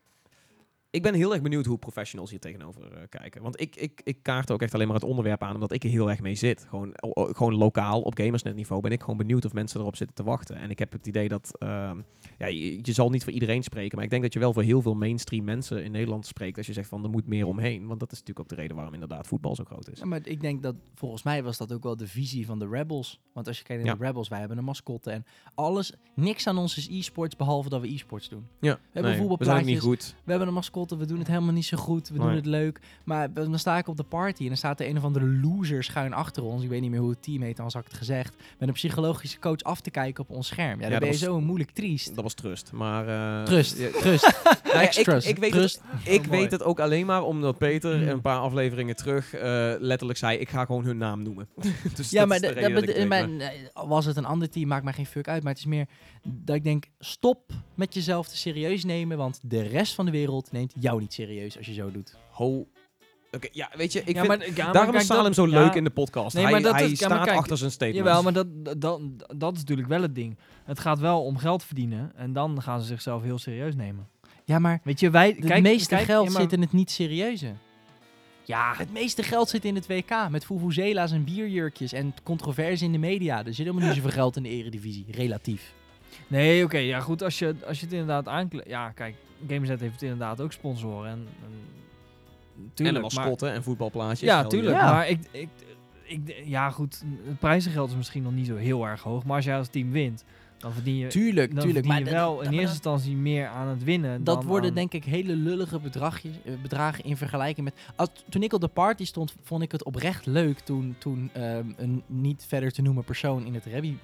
Ik ben heel erg benieuwd hoe professionals hier tegenover eh, kijken. Want ik, ik, ik kaart ook echt alleen maar het onderwerp aan omdat ik er heel erg mee zit. Gewoon, o- gewoon lokaal op gamersnet niveau ben ik gewoon benieuwd of mensen erop zitten te wachten. En ik heb het idee dat, ehm, ja, je, je zal niet voor iedereen spreken, maar ik denk dat je wel voor heel veel mainstream mensen in Nederland spreekt als je zegt van er moet meer omheen. Want dat is natuurlijk ook de reden waarom inderdaad voetbal zo groot is. Ja, maar ik denk dat volgens mij was dat ook wel de visie van de Rebels. Want als je kijkt naar Ja. de Rebels, wij hebben een mascotte en alles. Niks aan ons is e-sports behalve dat we e-sports doen. Ja, hebben nee, we zijn niet goed. We hebben een mascotte, we doen het helemaal niet zo goed, we doen het leuk. Maar dan sta ik op de party en dan staat er een of andere loser schuin achter ons. Ik weet niet meer hoe het team heet, anders had ik het gezegd. Met een psychologische coach af te kijken op ons scherm. Ja, dan dat ben je was- zo moeilijk triest. Dat was trust. Maar, eh, Trust, ja, trust. [LAUGHS] ja, ik, trust. ik weet Trust. het, ik mooi. weet het ook alleen maar omdat Peter Hmm. een paar afleveringen terug eh, letterlijk zei: Ik ga gewoon hun naam noemen. [LAUGHS] dus Ja, maar de de- ik was het een ander team, maakt mij geen fuck uit. Maar het is meer dat ik denk, stop met jezelf te serieus nemen. Want de rest van de wereld neemt jou niet serieus als je zo doet. Ho. Oké, ja, weet je, ik ja, vind, maar, ja, maar daarom is Salem dat- zo ja, leuk in de podcast. Nee, hij maar dat hij is- ja, maar staat kijk, achter zijn statements. Jawel, maar dat, dat, dat is natuurlijk wel het ding. Het gaat wel om geld verdienen en dan gaan ze zichzelf heel serieus nemen. Ja, maar Weet je, wij... het kijk, meeste kijk, geld ja, maar- zit in het niet serieuze. Ja, Het meeste geld zit in het WK. Met Vuvuzela's en bierjurkjes en controverse in de media. Er zit helemaal niet [GASPS] zoveel geld in de eredivisie, relatief. Nee, oké, ja goed, als je, als je het inderdaad aankleedt... Ja, kijk, Gameset heeft inderdaad ook sponsoren en... en en tuurlijk, een maar- mascotte en voetbalplaatjes. Ja, tuurlijk. Ja. Maar ik, ik, ik, ja, goed, het prijzengeld is misschien nog niet zo heel erg hoog. Maar als jij als team wint, dan verdien je, Tuurlijk, dan tuurlijk. verdien Maar je dat- wel dat- in maar eerste instantie meer aan het winnen. Dat dan worden aan- denk ik hele lullige bedragjes, eh, bedragen in vergelijking met... Als, toen ik op de party stond, vond ik het oprecht leuk toen, toen ehm, een niet verder te noemen persoon in het Rebby...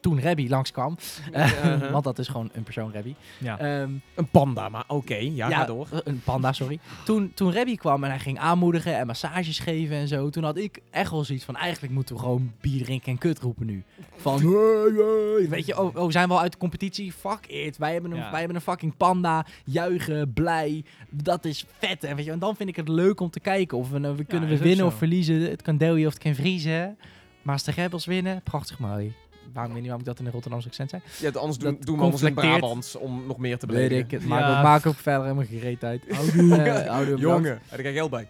Toen Rebby langskwam. Uh-huh. [LAUGHS] Want dat is gewoon een persoon Rebby. Ja. Ehm, Een panda, maar oké, ja, ga door. eh, Een panda, sorry. toen, toen Rebby kwam en hij ging aanmoedigen en massages geven en zo. Toen had ik echt wel zoiets van, eigenlijk moeten we gewoon bier drinken en kut roepen nu. Van, [LAUGHS] "Hey, hey." weet je, oh, oh, zijn we al uit de competitie? Fuck it. Wij hebben een, Ja. wij hebben een fucking panda. Juichen, blij. Dat is vet. En, weet je, en dan vind ik het leuk om te kijken of we, nou- we kunnen we winnen of verliezen. Het kan dooien of het kan vriezen. Maar als de Rebels winnen, prachtig mooi. Waarom weet niet waarom ik dat in een Rotterdamse accent zei? Ja, anders doen, doen we anders in conflicteert. Brabant om nog meer te Weet beledigen. ik. Het maakt, Ja. ook, maakt ook verder helemaal geen reet uit. Eh, oude Jongen, daar krijg je geld bij.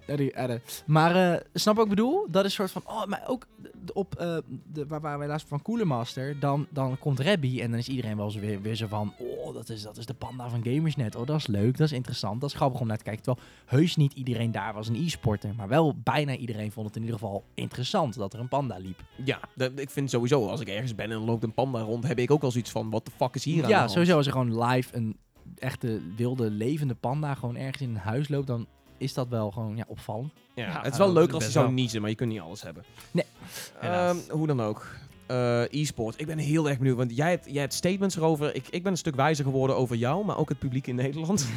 Maar eh, snap wat ik bedoel? Dat is een soort van... Oh, maar ook op... eh, de, waar, waar wij laatst van Cooler Master... Dan, dan komt Rebby en dan is iedereen wel zo weer, weer zo van... Oh, dat is, dat is de panda van Gamersnet. Oh, dat is leuk, dat is interessant. Dat is grappig om naar te kijken. Terwijl heus niet iedereen daar was een e-sporter. Maar wel bijna iedereen vond het in ieder geval interessant... dat er een panda liep. Ja, dat, ik vind sowieso, als ik ergens ben en er loopt een panda rond, heb ik ook wel zoiets van, wat de fuck is hier aan de Ja, sowieso als er gewoon live een echte wilde levende panda... gewoon ergens in een huis loopt... dan is dat wel gewoon ja, opvallend. Ja, Ja, het is wel leuk als zou wel. niezen, maar je kunt niet alles hebben. Nee. Ehm, hoe dan ook. Eh, e-sport. Ik ben heel erg benieuwd, want jij hebt, jij hebt statements erover. Ik, ik ben een stuk wijzer geworden over jou, maar ook het publiek in Nederland. [LAUGHS]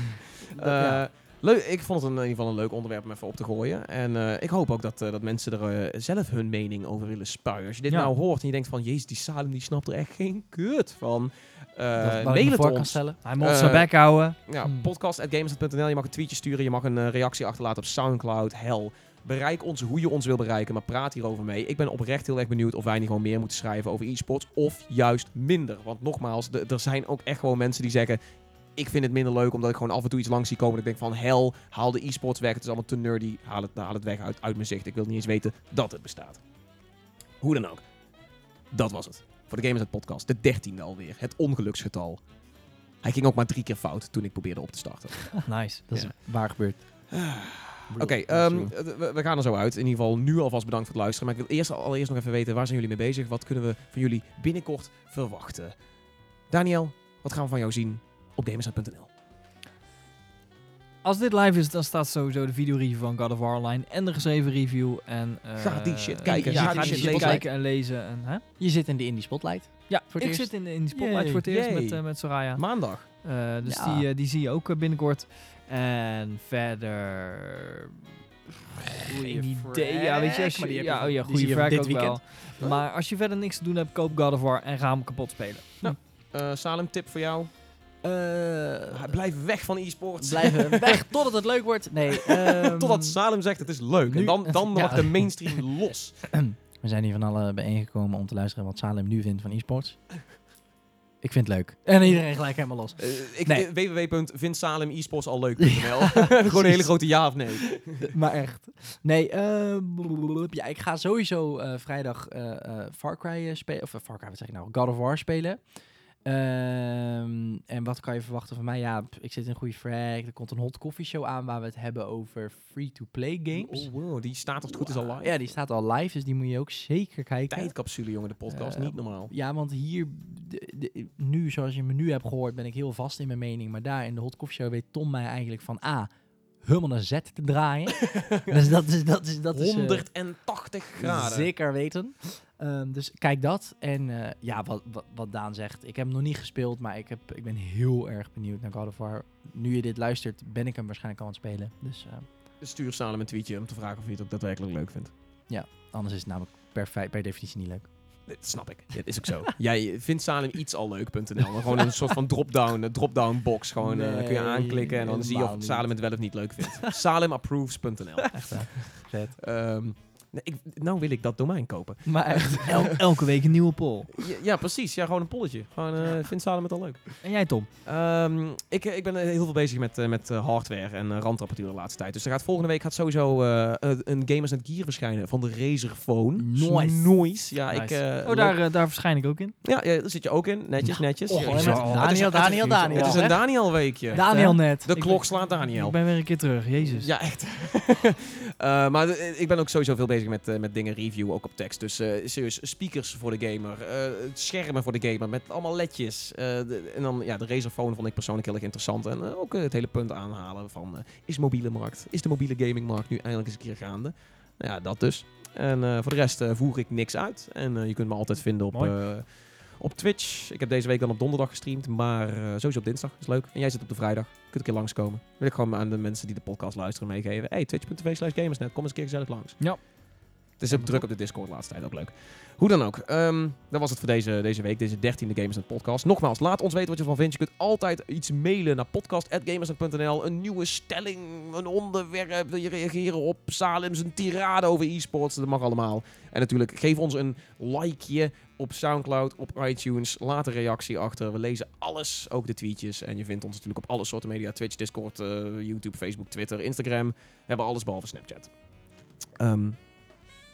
Eh, Ja. Leuk, ik vond het in ieder geval een leuk onderwerp om even op te gooien. En eh, ik hoop ook dat, eh, dat mensen er eh, zelf hun mening over willen spuien. Als je dit Ja. nou hoort en je denkt van, jezus, die Salem die snapt er echt geen kut van. Ik mail het ons. stellen. Hij moet zijn bek houden. Ja, Hmm. podcast.gamers.nl. Je mag een tweetje sturen, je mag een reactie achterlaten op Soundcloud. Hell, bereik ons hoe je ons wil bereiken, maar praat hierover mee. Ik ben oprecht heel erg benieuwd of wij niet gewoon meer moeten schrijven over e-sports of juist minder. Want nogmaals, de- er zijn ook echt gewoon mensen die zeggen... Ik vind het minder leuk omdat ik gewoon af en toe iets langs zie komen. Dat ik denk van, hell, haal de e-sports weg. Het is allemaal te nerdy. Haal het, haal het weg uit, uit mijn zicht. Ik wil niet eens weten dat het bestaat. Hoe dan ook. Dat was het. Voor de Gamers Podcast. De dertiende alweer. Het ongeluksgetal. Hij ging ook maar drie keer fout toen ik probeerde op te starten. [LAUGHS] Nice. Dat is Ja. waar gebeurd. [SIGHS] Oké, ehm, we, we gaan er zo uit. In ieder geval nu alvast bedankt voor het luisteren. Maar ik wil eerst allereerst nog even weten, waar zijn jullie mee bezig? Wat kunnen we van jullie binnenkort verwachten? Daniel, wat gaan we van jou zien op gamersnet.nl? Als dit live is, dan staat sowieso de videoreview van God of War online en de geschreven review. En, eh, Ga die shit kijken. Ja, Ga die shit lezen. kijken en lezen. En, hè? Je zit in de Indie Spotlight. Ja, Voor het ik eerst. zit in, in die spotlight Yay. voor het eerst Yay. met, eh, met Soraya. Maandag. Eh, dus Ja. die, eh, die zie je ook eh, binnenkort. En verder... Geen idee. Ja, weet je, als ja, oh ja, goede vraag ook weekend. wel. Maar als je verder niks te doen hebt, koop God of War en ga hem kapot spelen. Eh Salem, tip voor jou. Eh, Blijf weg van e-sports. blijven [LAUGHS] weg totdat het leuk wordt. Nee. [LAUGHS] ehm, Totdat Salem zegt het is leuk. En dan, dan [LAUGHS] Ja. mag de mainstream los. [CLEARS THROAT] We zijn hier van allen bijeengekomen om te luisteren wat Salem nu vindt van e-sports. Ik vind het leuk. En iedereen gelijk helemaal los. Eh, ik, Nee. eh, www.vindsalemsportsalleuk.nl Gewoon een hele grote ja of nee. maar echt. Nee, eh, blablabla. ja, ik ga sowieso eh, vrijdag Far Cry spelen. Of Far Cry, wat zeg ik nou? God of War spelen. Ehm, en wat kan je verwachten van mij? Ja, ik zit in een goede frag. Er komt een hot coffee show aan waar we het hebben over free-to-play games. Oh, wow, die staat als het goed is al live. Ja, die staat al live, dus die moet je ook zeker kijken. Tijdcapsule, jongen, de podcast. Eh, niet normaal. Ja, want hier, de, de- nu, zoals je me nu hebt gehoord, ben ik heel vast in mijn mening. Maar daar in de Hot Coffee Show weet Tom mij eigenlijk van A, helemaal naar Z te draaien. [LAUGHS] dus dat is, dat is, dat is eh, 180 graden. zeker weten. Ehm, dus kijk dat. En eh, ja, wat, wat, wat Daan zegt, ik heb hem nog niet gespeeld, maar ik, heb, ik ben heel erg benieuwd naar God of War. Nu je dit luistert, ben ik hem waarschijnlijk al aan het spelen. Dus eh, Stuur Salem een tweetje om te vragen of je het ook daadwerkelijk leuk vindt. anders is het namelijk per, definitie niet leuk. Dat snap ik. Dat is ook zo. [LAUGHS] Jij vindt Salem iets al leuk.nl. Gewoon een soort van drop-down, drop-down box. Gewoon eh, kun je aanklikken en dan zie je of. Salem het wel of niet leuk vindt. Salemapproves.nl. Echt hè? Vet. Ehm, nee, ik, nou wil ik dat domein kopen. Maar echt. [LAUGHS] El- elke week een nieuwe poll. Ja, ja, precies. Ja, gewoon een polletje. Gewoon, eh vindt Salem het al leuk? En jij, Tom? Ehm, ik, ik ben eh, heel veel bezig met, eh, met eh, hardware en uh, randapparatuur de laatste tijd. Dus er gaat volgende week gaat sowieso eh, een- Gamers Net Gear verschijnen van de Razer Phone. Nice. Noise. Ja, ik... Nice. eh, oh, daar, eh, daar verschijn ik ook in. ja, ja, daar zit je ook in. Netjes, netjes. oh, Ja, Daniel, het is- het is- Daniel, Daniel, Het is een hè? Daniel weekje. Daniel net. De klok slaat Daniel. Ik ben weer een keer terug, jezus. Ja, echt. [LAUGHS] Eh, maar eh, ik ben ook sowieso veel bezig met, eh, met dingen reviewen, ook op tekst. Dus eh, serieus, speakers voor de gamer, eh, schermen voor de gamer, met allemaal ledjes. De- en dan, ja, de Razer Phone vond ik persoonlijk heel erg interessant. En ook het hele punt aanhalen van, is mobiele markt, is de mobiele gamingmarkt nu eindelijk eens een keer gaande? Nou ja, dat dus. En voor de rest voer ik niks uit. En je kunt me altijd vinden op... Op Twitch. Ik heb deze week dan op donderdag gestreamd, maar sowieso op dinsdag. Is leuk. En jij zit op de vrijdag. Kunt een keer langskomen. Wil ik gewoon aan de mensen die de podcast luisteren meegeven. Hey, twitch.tv slash gamersnet. Kom eens een keer gezellig langs. Ja. Is ook druk op de Discord de laatste tijd. Ook leuk. Hoe dan ook. ehm, dat was het voor deze, deze week. Deze dertiende Gamersnet podcast. Nogmaals, laat ons weten wat je ervan vindt. Je kunt altijd iets mailen naar podcast.gamersnet.nl. Een nieuwe stelling, een onderwerp. Wil je reageren op Salem's een tirade over e-sports. Dat mag allemaal. En natuurlijk, geef ons een likeje op Soundcloud, op iTunes. Laat een reactie achter. We lezen alles, ook de tweetjes. En je vindt ons natuurlijk op alle soorten media. Twitch, Discord, eh, YouTube, Facebook, Twitter, Instagram. We hebben alles behalve Snapchat. Ehm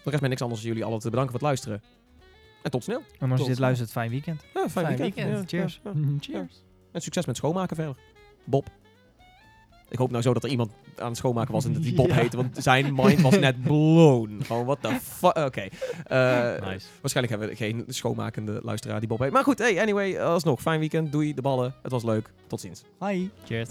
er rest mij niks anders dan jullie allen te bedanken voor het luisteren. En tot snel. En als je dit luistert, fijn weekend. Ja, fijn, Fijn weekend. weekend. Ja, Cheers. ja, [LAUGHS] ja. Cheers. En succes met schoonmaken verder. Bob. Ik hoop nou zo dat er iemand aan het schoonmaken was en dat die Bob [LAUGHS] Ja. heette. Want zijn mind was net blown. Gewoon, what the fuck. Oké. Eh, Nice. Waarschijnlijk hebben we geen schoonmakende luisteraar die Bob heet. Maar goed, hey, anyway, alsnog. Fijn weekend. Doei, de ballen. Het was leuk. Tot ziens. Hi. Cheers.